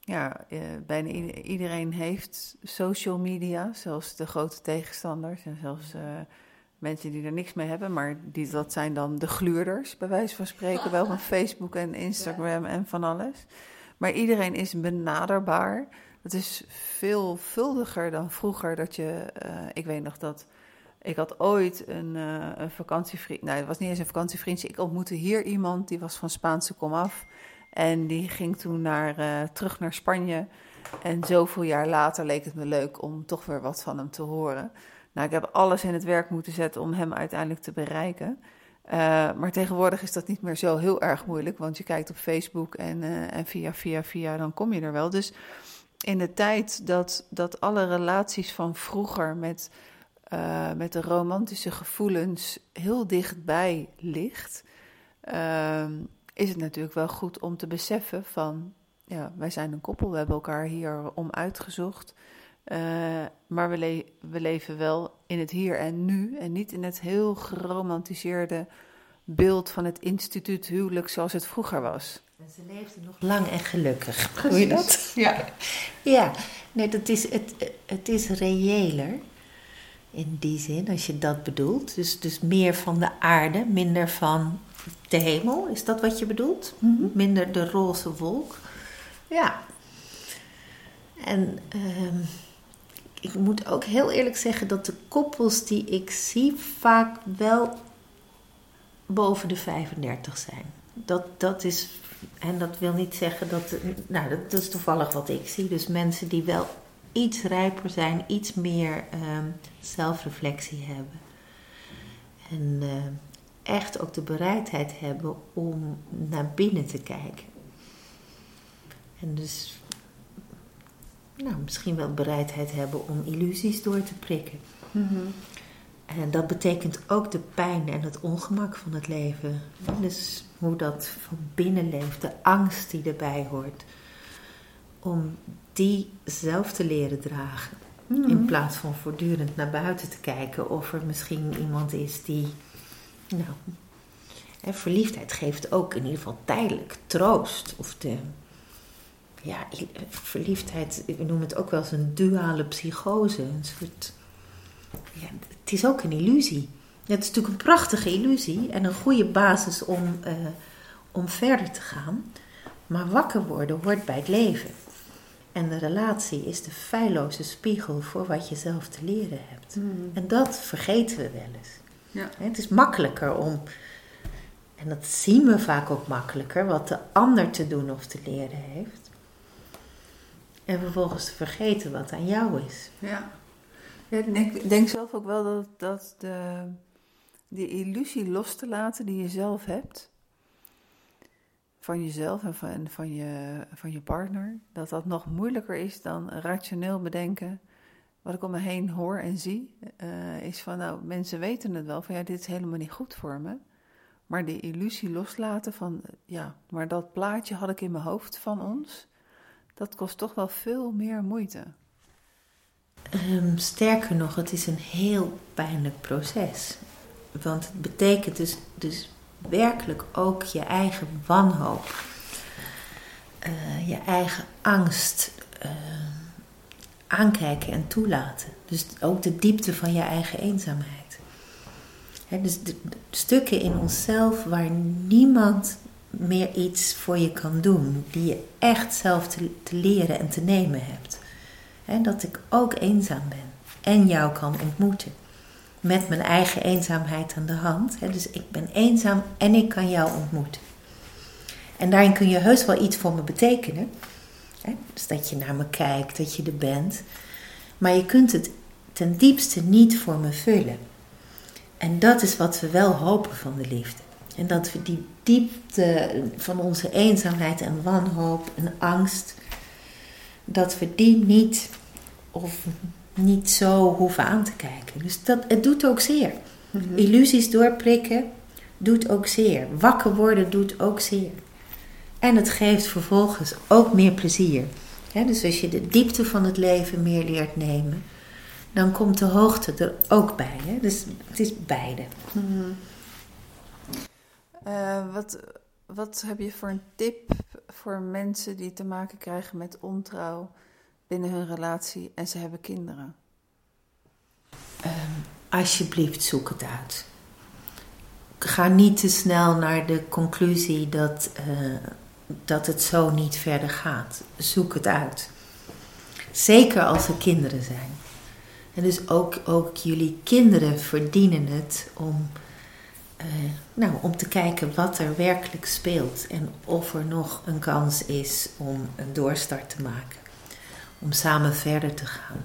ja, bijna iedereen heeft social media, zelfs de grote tegenstanders en zelfs uh, mensen die er niks mee hebben, maar die, dat zijn dan de gluurders, bij wijze van spreken, wel van [LAUGHS] Facebook en Instagram en van alles. Maar iedereen is benaderbaar. Het is veelvuldiger dan vroeger dat je, ik weet nog dat, ik had ooit een, een vakantievriend, nou het was niet eens een vakantievriendje, ik ontmoette hier iemand die was van Spaanse komaf. En die ging toen naar, uh, terug naar Spanje. En zoveel jaar later leek het me leuk om toch weer wat van hem te horen. Nou, ik heb alles in het werk moeten zetten om hem uiteindelijk te bereiken. Uh, maar tegenwoordig is dat niet meer zo heel erg moeilijk, want je kijkt op Facebook en, en via, via, via, dan kom je er wel. Dus in de tijd dat, dat alle relaties van vroeger met, uh, met de romantische gevoelens heel dichtbij ligt, ehm, is het natuurlijk wel goed om te beseffen van, ja, wij zijn een koppel, we hebben elkaar hier om uitgezocht. Uh, maar we, we, leven wel in het hier en nu en niet in het heel geromantiseerde beeld van het instituut huwelijk zoals het vroeger was. En ze leefden nog lang en gelukkig. Precies. je dat? Ja. Ja, nee, dat is, het, het is reëler in die zin, als je dat bedoelt. Dus, dus meer van de aarde, minder van de hemel. Is dat wat je bedoelt? Mhm. Minder de roze wolk. Ja. En ehm, ik moet ook heel eerlijk zeggen dat de koppels die ik zie vaak wel boven de 35 zijn. Dat, dat is, en dat wil niet zeggen dat, nou dat, dat is toevallig wat ik zie. Dus mensen die wel iets rijper zijn, iets meer ehm, zelfreflectie hebben. En eh, echt ook de bereidheid hebben om naar binnen te kijken. En dus nou, misschien wel bereidheid hebben om illusies door te prikken. Mhm. En dat betekent ook de pijn en het ongemak van het leven. Dus hoe dat van binnen leeft, de angst die erbij hoort. Om die zelf te leren dragen. Mhm. In plaats van voortdurend naar buiten te kijken of er misschien iemand is die. Nou, verliefdheid geeft ook in ieder geval tijdelijk troost. Of de. Ja, verliefdheid, we noemen het ook wel eens een duale psychose. Een soort. Ja, het is ook een illusie. Het is natuurlijk een prachtige illusie en een goede basis om, uh, om verder te gaan. Maar wakker worden hoort bij het leven. En de relatie is de feilloze spiegel voor wat je zelf te leren hebt. Hmm. En dat vergeten we wel eens. Ja. Het is makkelijker om, en dat zien we vaak ook makkelijker, wat de ander te doen of te leren heeft. En vervolgens te vergeten wat aan jou is. Ja. ja ik denk zelf ook wel dat, dat de, die illusie los te laten die je zelf hebt van jezelf en van, van, je, van je partner, dat dat nog moeilijker is dan rationeel bedenken. Wat ik om me heen hoor en zie, uh, is van nou, mensen weten het wel, van ja, dit is helemaal niet goed voor me. Maar die illusie loslaten van, ja, maar dat plaatje had ik in mijn hoofd van ons, dat kost toch wel veel meer moeite. Um, sterker nog, het is een heel pijnlijk proces. Want het betekent dus, dus werkelijk ook je eigen wanhoop, uh, je eigen angst uh, aankijken en toelaten. Dus ook de diepte van je eigen eenzaamheid. He, dus de, stukken in onszelf waar niemand meer iets voor je kan doen, die je echt zelf te, leren en te nemen hebt. He, dat ik ook eenzaam ben en jou kan ontmoeten met mijn eigen eenzaamheid aan de hand. Dus ik ben eenzaam en ik kan jou ontmoeten. En daarin kun je heus wel iets voor me betekenen. Dus dat je naar me kijkt, dat je er bent. Maar je kunt het ten diepste niet voor me vullen. En dat is wat we wel hopen van de liefde. En dat we die diepte van onze eenzaamheid en wanhoop en angst, dat we die niet of niet zo hoeven aan te kijken. Dus dat, het doet ook zeer. Mhm. Illusies doorprikken doet ook zeer. Wakker worden doet ook zeer. En het geeft vervolgens ook meer plezier. dus als je de diepte van het leven meer leert nemen, dan komt de hoogte er ook bij. Dus het is beide. Mhm. Eh, wat, wat heb je voor een tip voor mensen die te maken krijgen met ontrouw? Binnen hun relatie en ze hebben kinderen? Um, alsjeblieft, zoek het uit. Ga niet te snel naar de conclusie dat, uh, dat het zo niet verder gaat. Zoek het uit. Zeker als er kinderen zijn. En dus ook, ook jullie kinderen verdienen het om, uh, nou, om te kijken wat er werkelijk speelt en of er nog een kans is om een doorstart te maken om samen verder te gaan.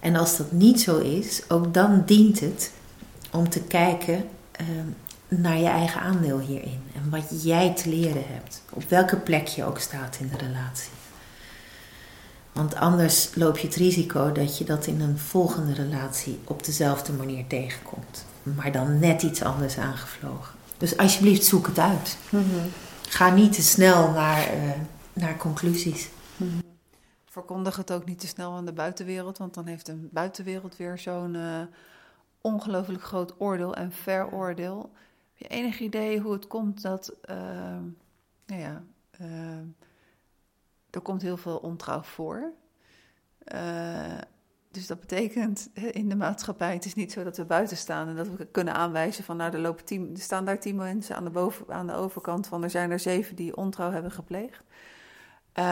En als dat niet zo is, ook dan dient het om te kijken ehm, naar je eigen aandeel hierin. En wat jij te leren hebt. Op welke plek je ook staat in de relatie. Want anders loop je het risico dat je dat in een volgende relatie op dezelfde manier tegenkomt. Maar dan net iets anders aangevlogen. Dus alsjeblieft zoek het uit. Mhm. Ga niet te snel naar, uh, naar conclusies. Mhm verkondig het ook niet te snel aan de buitenwereld, want dan heeft de buitenwereld weer zo'n uh, ongelooflijk groot oordeel en veroordeel. Heb je enig idee hoe het komt dat, uh, nou ja, uh, er komt heel veel ontrouw voor. dus dat betekent in de maatschappij, het is niet zo dat we buiten staan en dat we kunnen aanwijzen van, nou, er, lopen tien, er staan daar tien mensen aan de, boven, aan de overkant van, er zijn er zeven die ontrouw hebben gepleegd. Uh,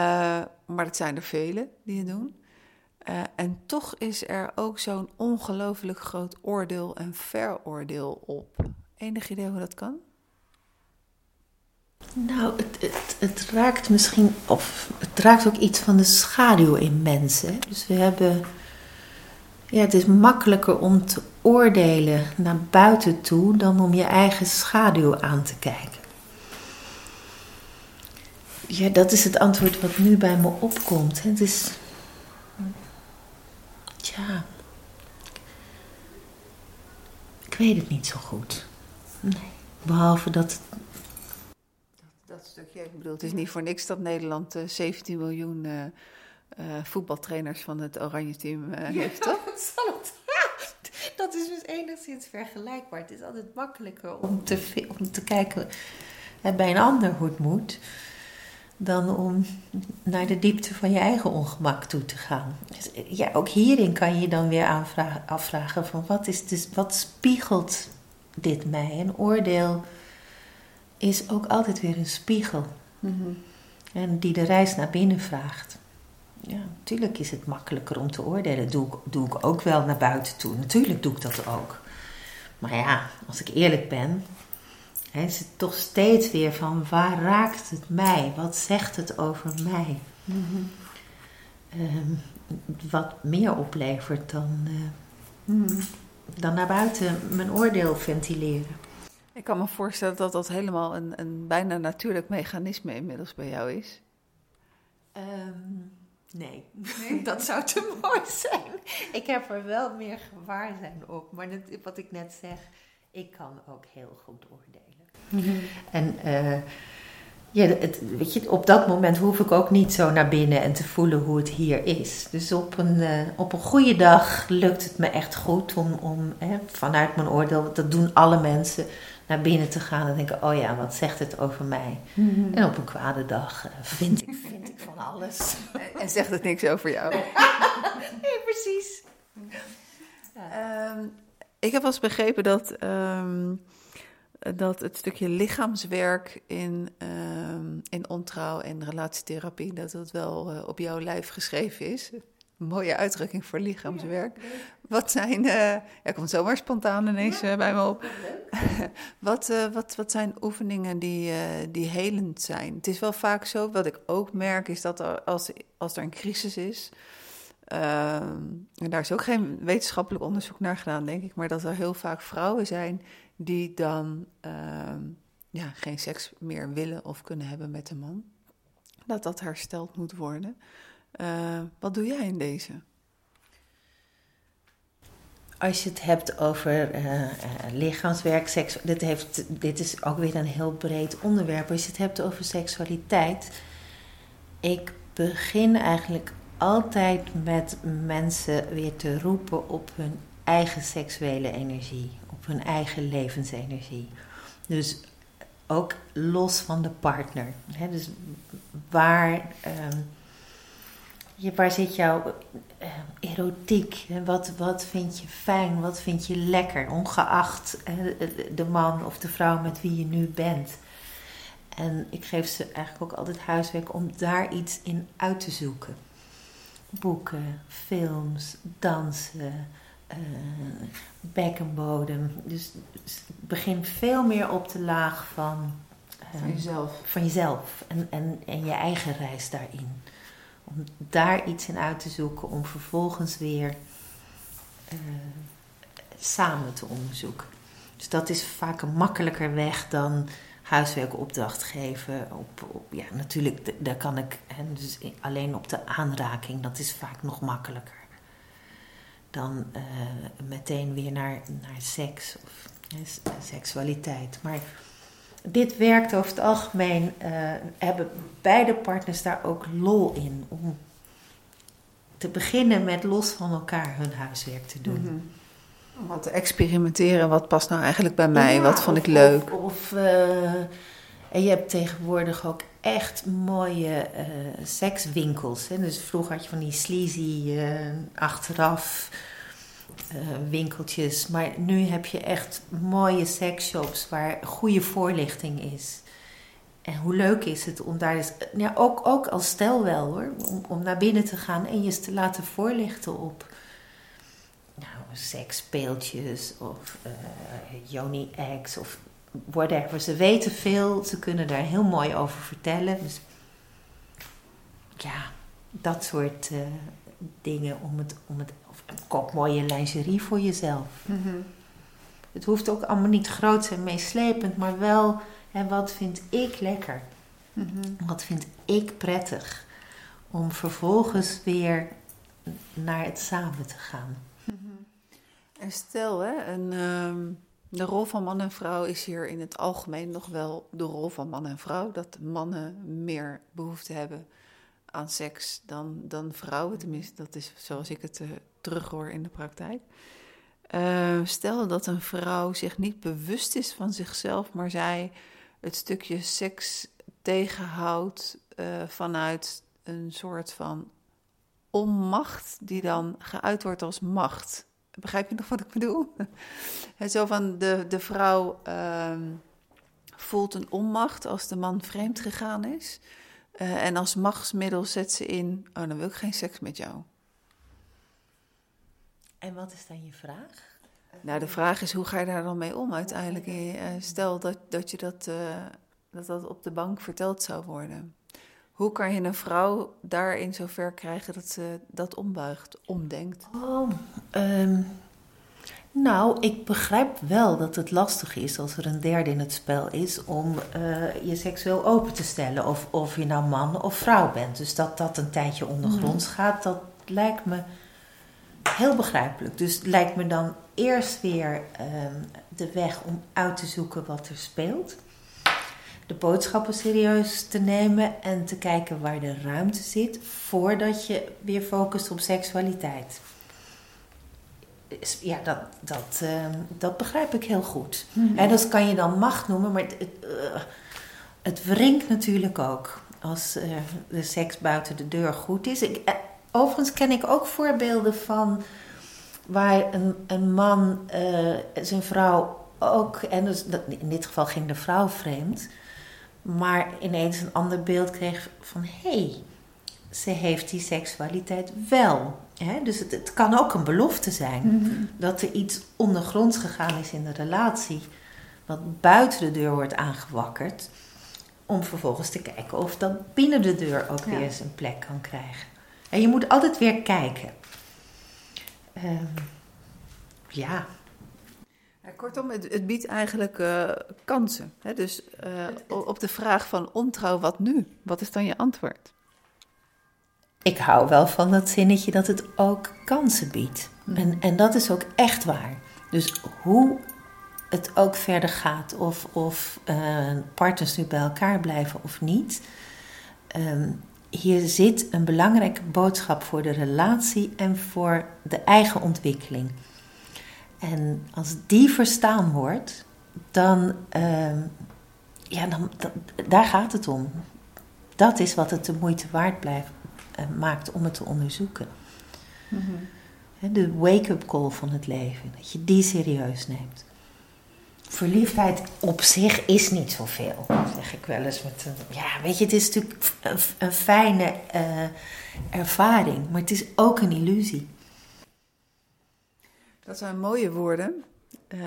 maar het zijn er velen die het doen. Uh, en toch is er ook zo'n ongelooflijk groot oordeel en veroordeel op. Enig idee hoe dat kan? Nou, het, het, het raakt misschien, of het raakt ook iets van de schaduw in mensen. Dus we hebben, ja, het is makkelijker om te oordelen naar buiten toe dan om je eigen schaduw aan te kijken. Ja, dat is het antwoord wat nu bij me opkomt. Het is, ja, ik weet het niet zo goed. Nee. Behalve dat dat stukje, ik bedoel, het is niet voor niks dat Nederland 17 eh, miljoen uh, uh, voetbaltrainers van het Oranje team heeft, toch? [LAUGHS] [LAUGHS] dat is dus enigszins vergelijkbaar. Het is altijd makkelijker om te, om te kijken bij een ander hoe het moet, dan om naar de diepte van je eigen ongemak toe te gaan. Dus, ja, ook hierin kan je dan weer afvragen van wat, is dus, wat spiegelt dit mij? Een oordeel is ook altijd weer een spiegel. Mm En die de reis naar binnen vraagt. Ja, natuurlijk is het makkelijker om te oordelen. Doe ik, doe ik ook wel naar buiten toe. Natuurlijk doe ik dat ook. Maar ja, als ik eerlijk ben, hè, is het toch steeds weer van waar raakt het mij? Wat zegt het over mij? Mm wat meer oplevert dan, uh, dan naar buiten mijn oordeel ventileren. Ik kan me voorstellen dat dat helemaal een, een bijna natuurlijk mechanisme inmiddels bij jou is. Um, nee. nee, [LAUGHS] dat zou te mooi zijn. Ik heb er wel meer gewaarzijn op. Maar wat ik net zeg, ik kan ook heel goed oordelen. Mhm. En uh, ja, het, weet je, op dat moment hoef ik ook niet zo naar binnen en te voelen hoe het hier is. Dus op een, uh, op een goede dag lukt het me echt goed om, om hè, vanuit mijn oordeel, dat doen alle mensen naar binnen te gaan en denken: oh ja, wat zegt het over mij? Mhm. En op een kwade dag uh, vind, ik, vind ik van alles. en zegt het niks over jou? [LAUGHS] nee, precies. Ja. Um, ik heb wel eens begrepen dat, um, dat het stukje lichaamswerk in, um, in ontrouw en relatietherapie, dat het wel uh, op jouw lijf geschreven is mooie uitdrukking voor lichaamswerk. Wat zijn, uh, ja, komt zomaar spontaan ineens uh, bij me op. wat, [LAUGHS] wat, wat zijn oefeningen die, die helend zijn? Het is wel vaak zo, wat ik ook merk, is dat als, als er een crisis is, ehm, en daar is ook geen wetenschappelijk onderzoek naar gedaan, denk ik, maar dat er heel vaak vrouwen zijn die dan ehm, ja, geen seks meer willen of kunnen hebben met een man. Dat dat hersteld moet worden. Uh, wat doe jij in deze? Als je het hebt over uh, uh, lichaamswerk, seks, dit, heeft, dit is ook weer een heel breed onderwerp. Als je het hebt over seksualiteit, ik begin eigenlijk altijd met mensen weer te roepen op hun eigen seksuele energie, op hun eigen levensenergie. Dus ook los van de partner. Dus waar. Uh, waar zit jouw uh, erotiek? Wat, wat vind je fijn? Wat vind je lekker? Ongeacht de man of de vrouw met wie je nu bent. En ik geef ze eigenlijk ook altijd huiswerk om daar iets in uit te zoeken. Boeken, films, dansen, bekkenbodem. Dus, dus begin veel meer op de laag van, van jezelf. Van jezelf en, en, en je eigen reis daarin. Om daar iets in uit te zoeken, om vervolgens weer uh, samen te onderzoeken. Dus dat is vaak een makkelijker weg dan huiswerkopdracht geven. Op, op, ja, natuurlijk, daar kan ik, hè, dus alleen op de aanraking, dat is vaak nog makkelijker. Dan uh, meteen weer naar, naar seks of seksualiteit. Maar dit werkt over het algemeen, uh, hebben beide partners daar ook lol in. Om te beginnen met los van elkaar hun huiswerk te doen. Mm Om wat te experimenteren, wat past nou eigenlijk bij mij, wat vond ik leuk. Of, of uh, en je hebt tegenwoordig ook echt mooie uh, sekswinkels. Hè? Dus vroeger had je van die sleazy achteraf uh, winkeltjes. Maar nu heb je echt mooie sexshops waar goede voorlichting is. En hoe leuk is het om daar eens, ja, ook, ook als stel wel hoor, om, om naar binnen te gaan en je te laten voorlichten op nou, seksspeeltjes of uh, Yoni eggs of whatever. Ze weten veel, ze kunnen daar heel mooi over vertellen. Dus ja, dat soort uh, dingen om het, om het of een kop mooie lingerie voor jezelf. Mhm. Het hoeft ook allemaal niet groot en meeslepend, maar wel, hè, wat vind ik lekker? Mhm. Wat vind ik prettig? Om vervolgens weer naar het samen te gaan. En stel, hè, een, ehm, de rol van man en vrouw is hier in het algemeen nog wel de rol van man en vrouw. Dat mannen meer behoefte hebben aan seks dan, dan vrouwen. Tenminste, dat is zoals ik het uh, terughoor in de praktijk. Uh, stel dat een vrouw zich niet bewust is van zichzelf, maar zij het stukje seks tegenhoudt uh, vanuit een soort van onmacht die dan geuit wordt als macht. Begrijp je nog wat ik bedoel? [LAUGHS] Zo van de, de vrouw uh, voelt een onmacht als de man vreemd gegaan is. Uh, en als machtsmiddel zet ze in: Oh, dan wil ik geen seks met jou. En wat is dan je vraag? Nou, de vraag is: hoe ga je daar dan mee om uiteindelijk? Uh, stel dat, dat je dat, uh, dat dat op de bank verteld zou worden. Hoe kan je een vrouw daarin zover krijgen dat ze dat ombuigt, omdenkt? Oh, um, nou, ik begrijp wel dat het lastig is als er een derde in het spel is om uh, je seksueel open te stellen. Of, of je nou man of vrouw bent. Dus dat dat een tijdje ondergronds mm. gaat, dat lijkt me heel begrijpelijk. Dus het lijkt me dan eerst weer um, de weg om uit te zoeken wat er speelt de boodschappen serieus te nemen en te kijken waar de ruimte zit voordat je weer focust op seksualiteit. Ja, dat, dat, uh, dat begrijp ik heel goed. En dat kan je dan macht noemen, maar het, het, uh, het wringt natuurlijk ook als uh, de seks buiten de deur goed is. Ik, eh, overigens ken ik ook voorbeelden van waar een, een man zijn vrouw ook, en dus, in dit geval ging de vrouw vreemd, maar ineens een ander beeld kreeg van hé, hey, ze heeft die seksualiteit wel. Hè? Dus het, het, kan ook een belofte zijn mm-hmm. dat er iets ondergronds gegaan is in de relatie, wat buiten de deur wordt aangewakkerd, om vervolgens te kijken of dat binnen de deur ook ja. weer zijn plek kan krijgen. En je moet altijd weer kijken. Um, ja, ja, kortom, het, het, biedt eigenlijk uh, kansen. Hè? Dus uh, op de vraag van ontrouw, wat nu? Wat is dan je antwoord? Ik hou wel van dat zinnetje dat het ook kansen biedt. Hm. En, en dat is ook echt waar. Dus hoe het ook verder gaat, of, of uh, partners nu bij elkaar blijven of niet. Um, hier zit een belangrijke boodschap voor de relatie en voor de eigen ontwikkeling. En als die verstaan wordt, dan, uh, ja, dan, dan, daar gaat het om. Dat is wat het de moeite waard blijft, uh, maakt om het te onderzoeken. Mm-hmm. De wake-up call van het leven, dat je die serieus neemt. Verliefdheid op zich is niet zoveel, zeg ik wel eens. Met een, ja, weet je, het is natuurlijk een, een fijne uh, ervaring, maar het is ook een illusie. Dat zijn mooie woorden. Uh,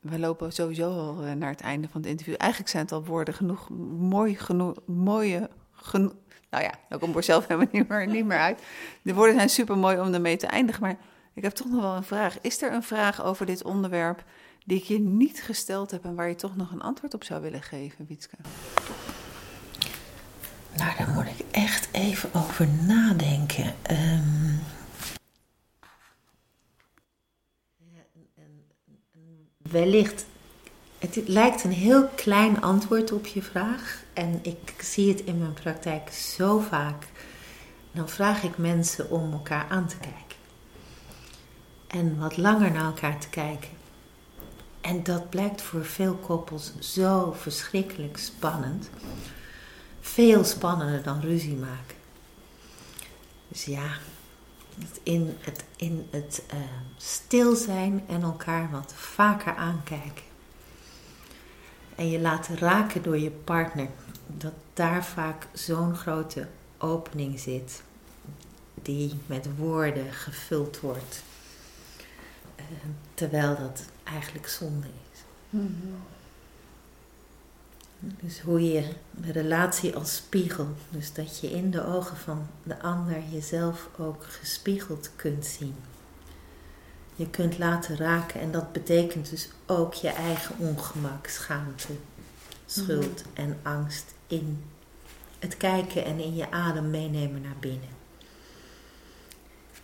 we lopen sowieso al eh, naar het einde van het interview. Eigenlijk zijn het al woorden genoeg, mooi genoeg, mooie genoeg. Nou ja, dat komt er zelf [LAUGHS] helemaal niet meer, niet meer uit. De woorden zijn super mooi om ermee te eindigen. Maar ik heb toch nog wel een vraag. Is er een vraag over dit onderwerp die ik je niet gesteld heb en waar je toch nog een antwoord op zou willen geven, Wietske? Nou, daar moet ik echt even over nadenken. Um... wellicht, het lijkt een heel klein antwoord op je vraag. En ik zie het in mijn praktijk zo vaak. Dan vraag ik mensen om elkaar aan te kijken. En wat langer naar elkaar te kijken. En dat blijkt voor veel koppels zo verschrikkelijk spannend. Veel spannender dan ruzie maken. Dus ja, in het, in het uh, stil zijn en elkaar wat vaker aankijken. En je laten raken door je partner. Dat daar vaak zo'n grote opening zit. Die met woorden gevuld wordt. eh, terwijl dat eigenlijk zonde is. Dus hoe je de relatie als spiegel, dus dat je in de ogen van de ander jezelf ook gespiegeld kunt zien. Je kunt laten raken en dat betekent dus ook je eigen ongemak, schaamte, schuld en angst in het kijken en in je adem meenemen naar binnen.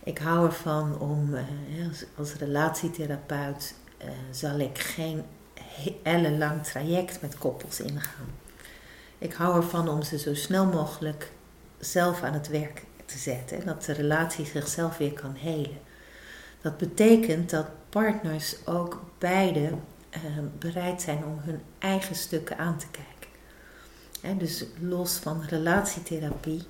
Ik hou ervan om eh, als, relatietherapeut uh, zal ik geen ellenlang traject met koppels ingaan. Ik hou ervan om ze zo snel mogelijk zelf aan het werk te zetten en dat de relatie zichzelf weer kan helen. Dat betekent dat partners ook beide uh, bereid zijn om hun eigen stukken aan te kijken. En dus los van relatietherapie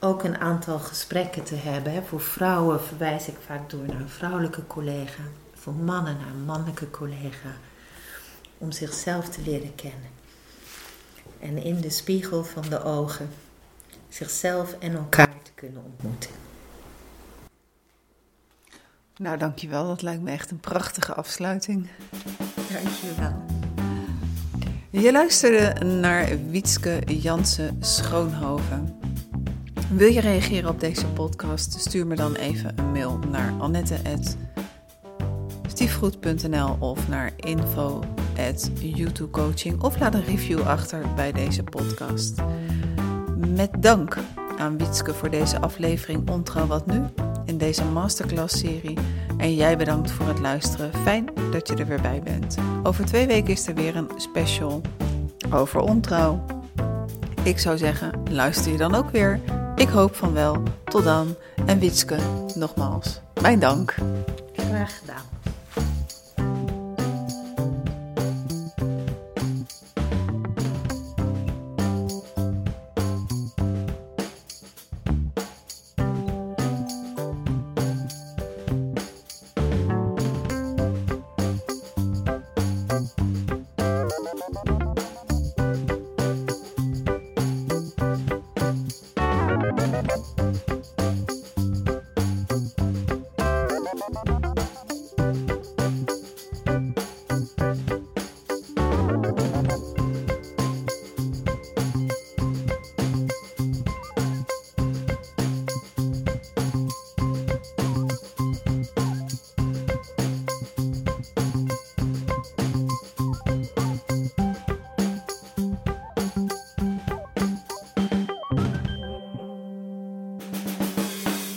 ook een aantal gesprekken te hebben. Voor vrouwen verwijs ik vaak door naar een vrouwelijke collega. Voor mannen naar een mannelijke collega. Om zichzelf te leren kennen. En in de spiegel van de ogen zichzelf en elkaar te kunnen ontmoeten. Nou, dankjewel. Dat lijkt me echt een prachtige afsluiting. Dankjewel. Je luisterde naar Wietske Jansen Schoonhoven. Wil je reageren op deze podcast? Stuur me dan even een mail naar annette.stiefgoed.nl of naar info.youtubecoaching of laat een review achter bij deze podcast. Met dank aan Wietske voor deze aflevering Ontrouw Wat Nu in deze masterclass-serie. En jij bedankt voor het luisteren. Fijn dat je er weer bij bent. Over twee weken is er weer een special over ontrouw. Ik zou zeggen, luister je dan ook weer. Ik hoop van wel. Tot dan. En Witske, nogmaals, mijn dank. Graag gedaan.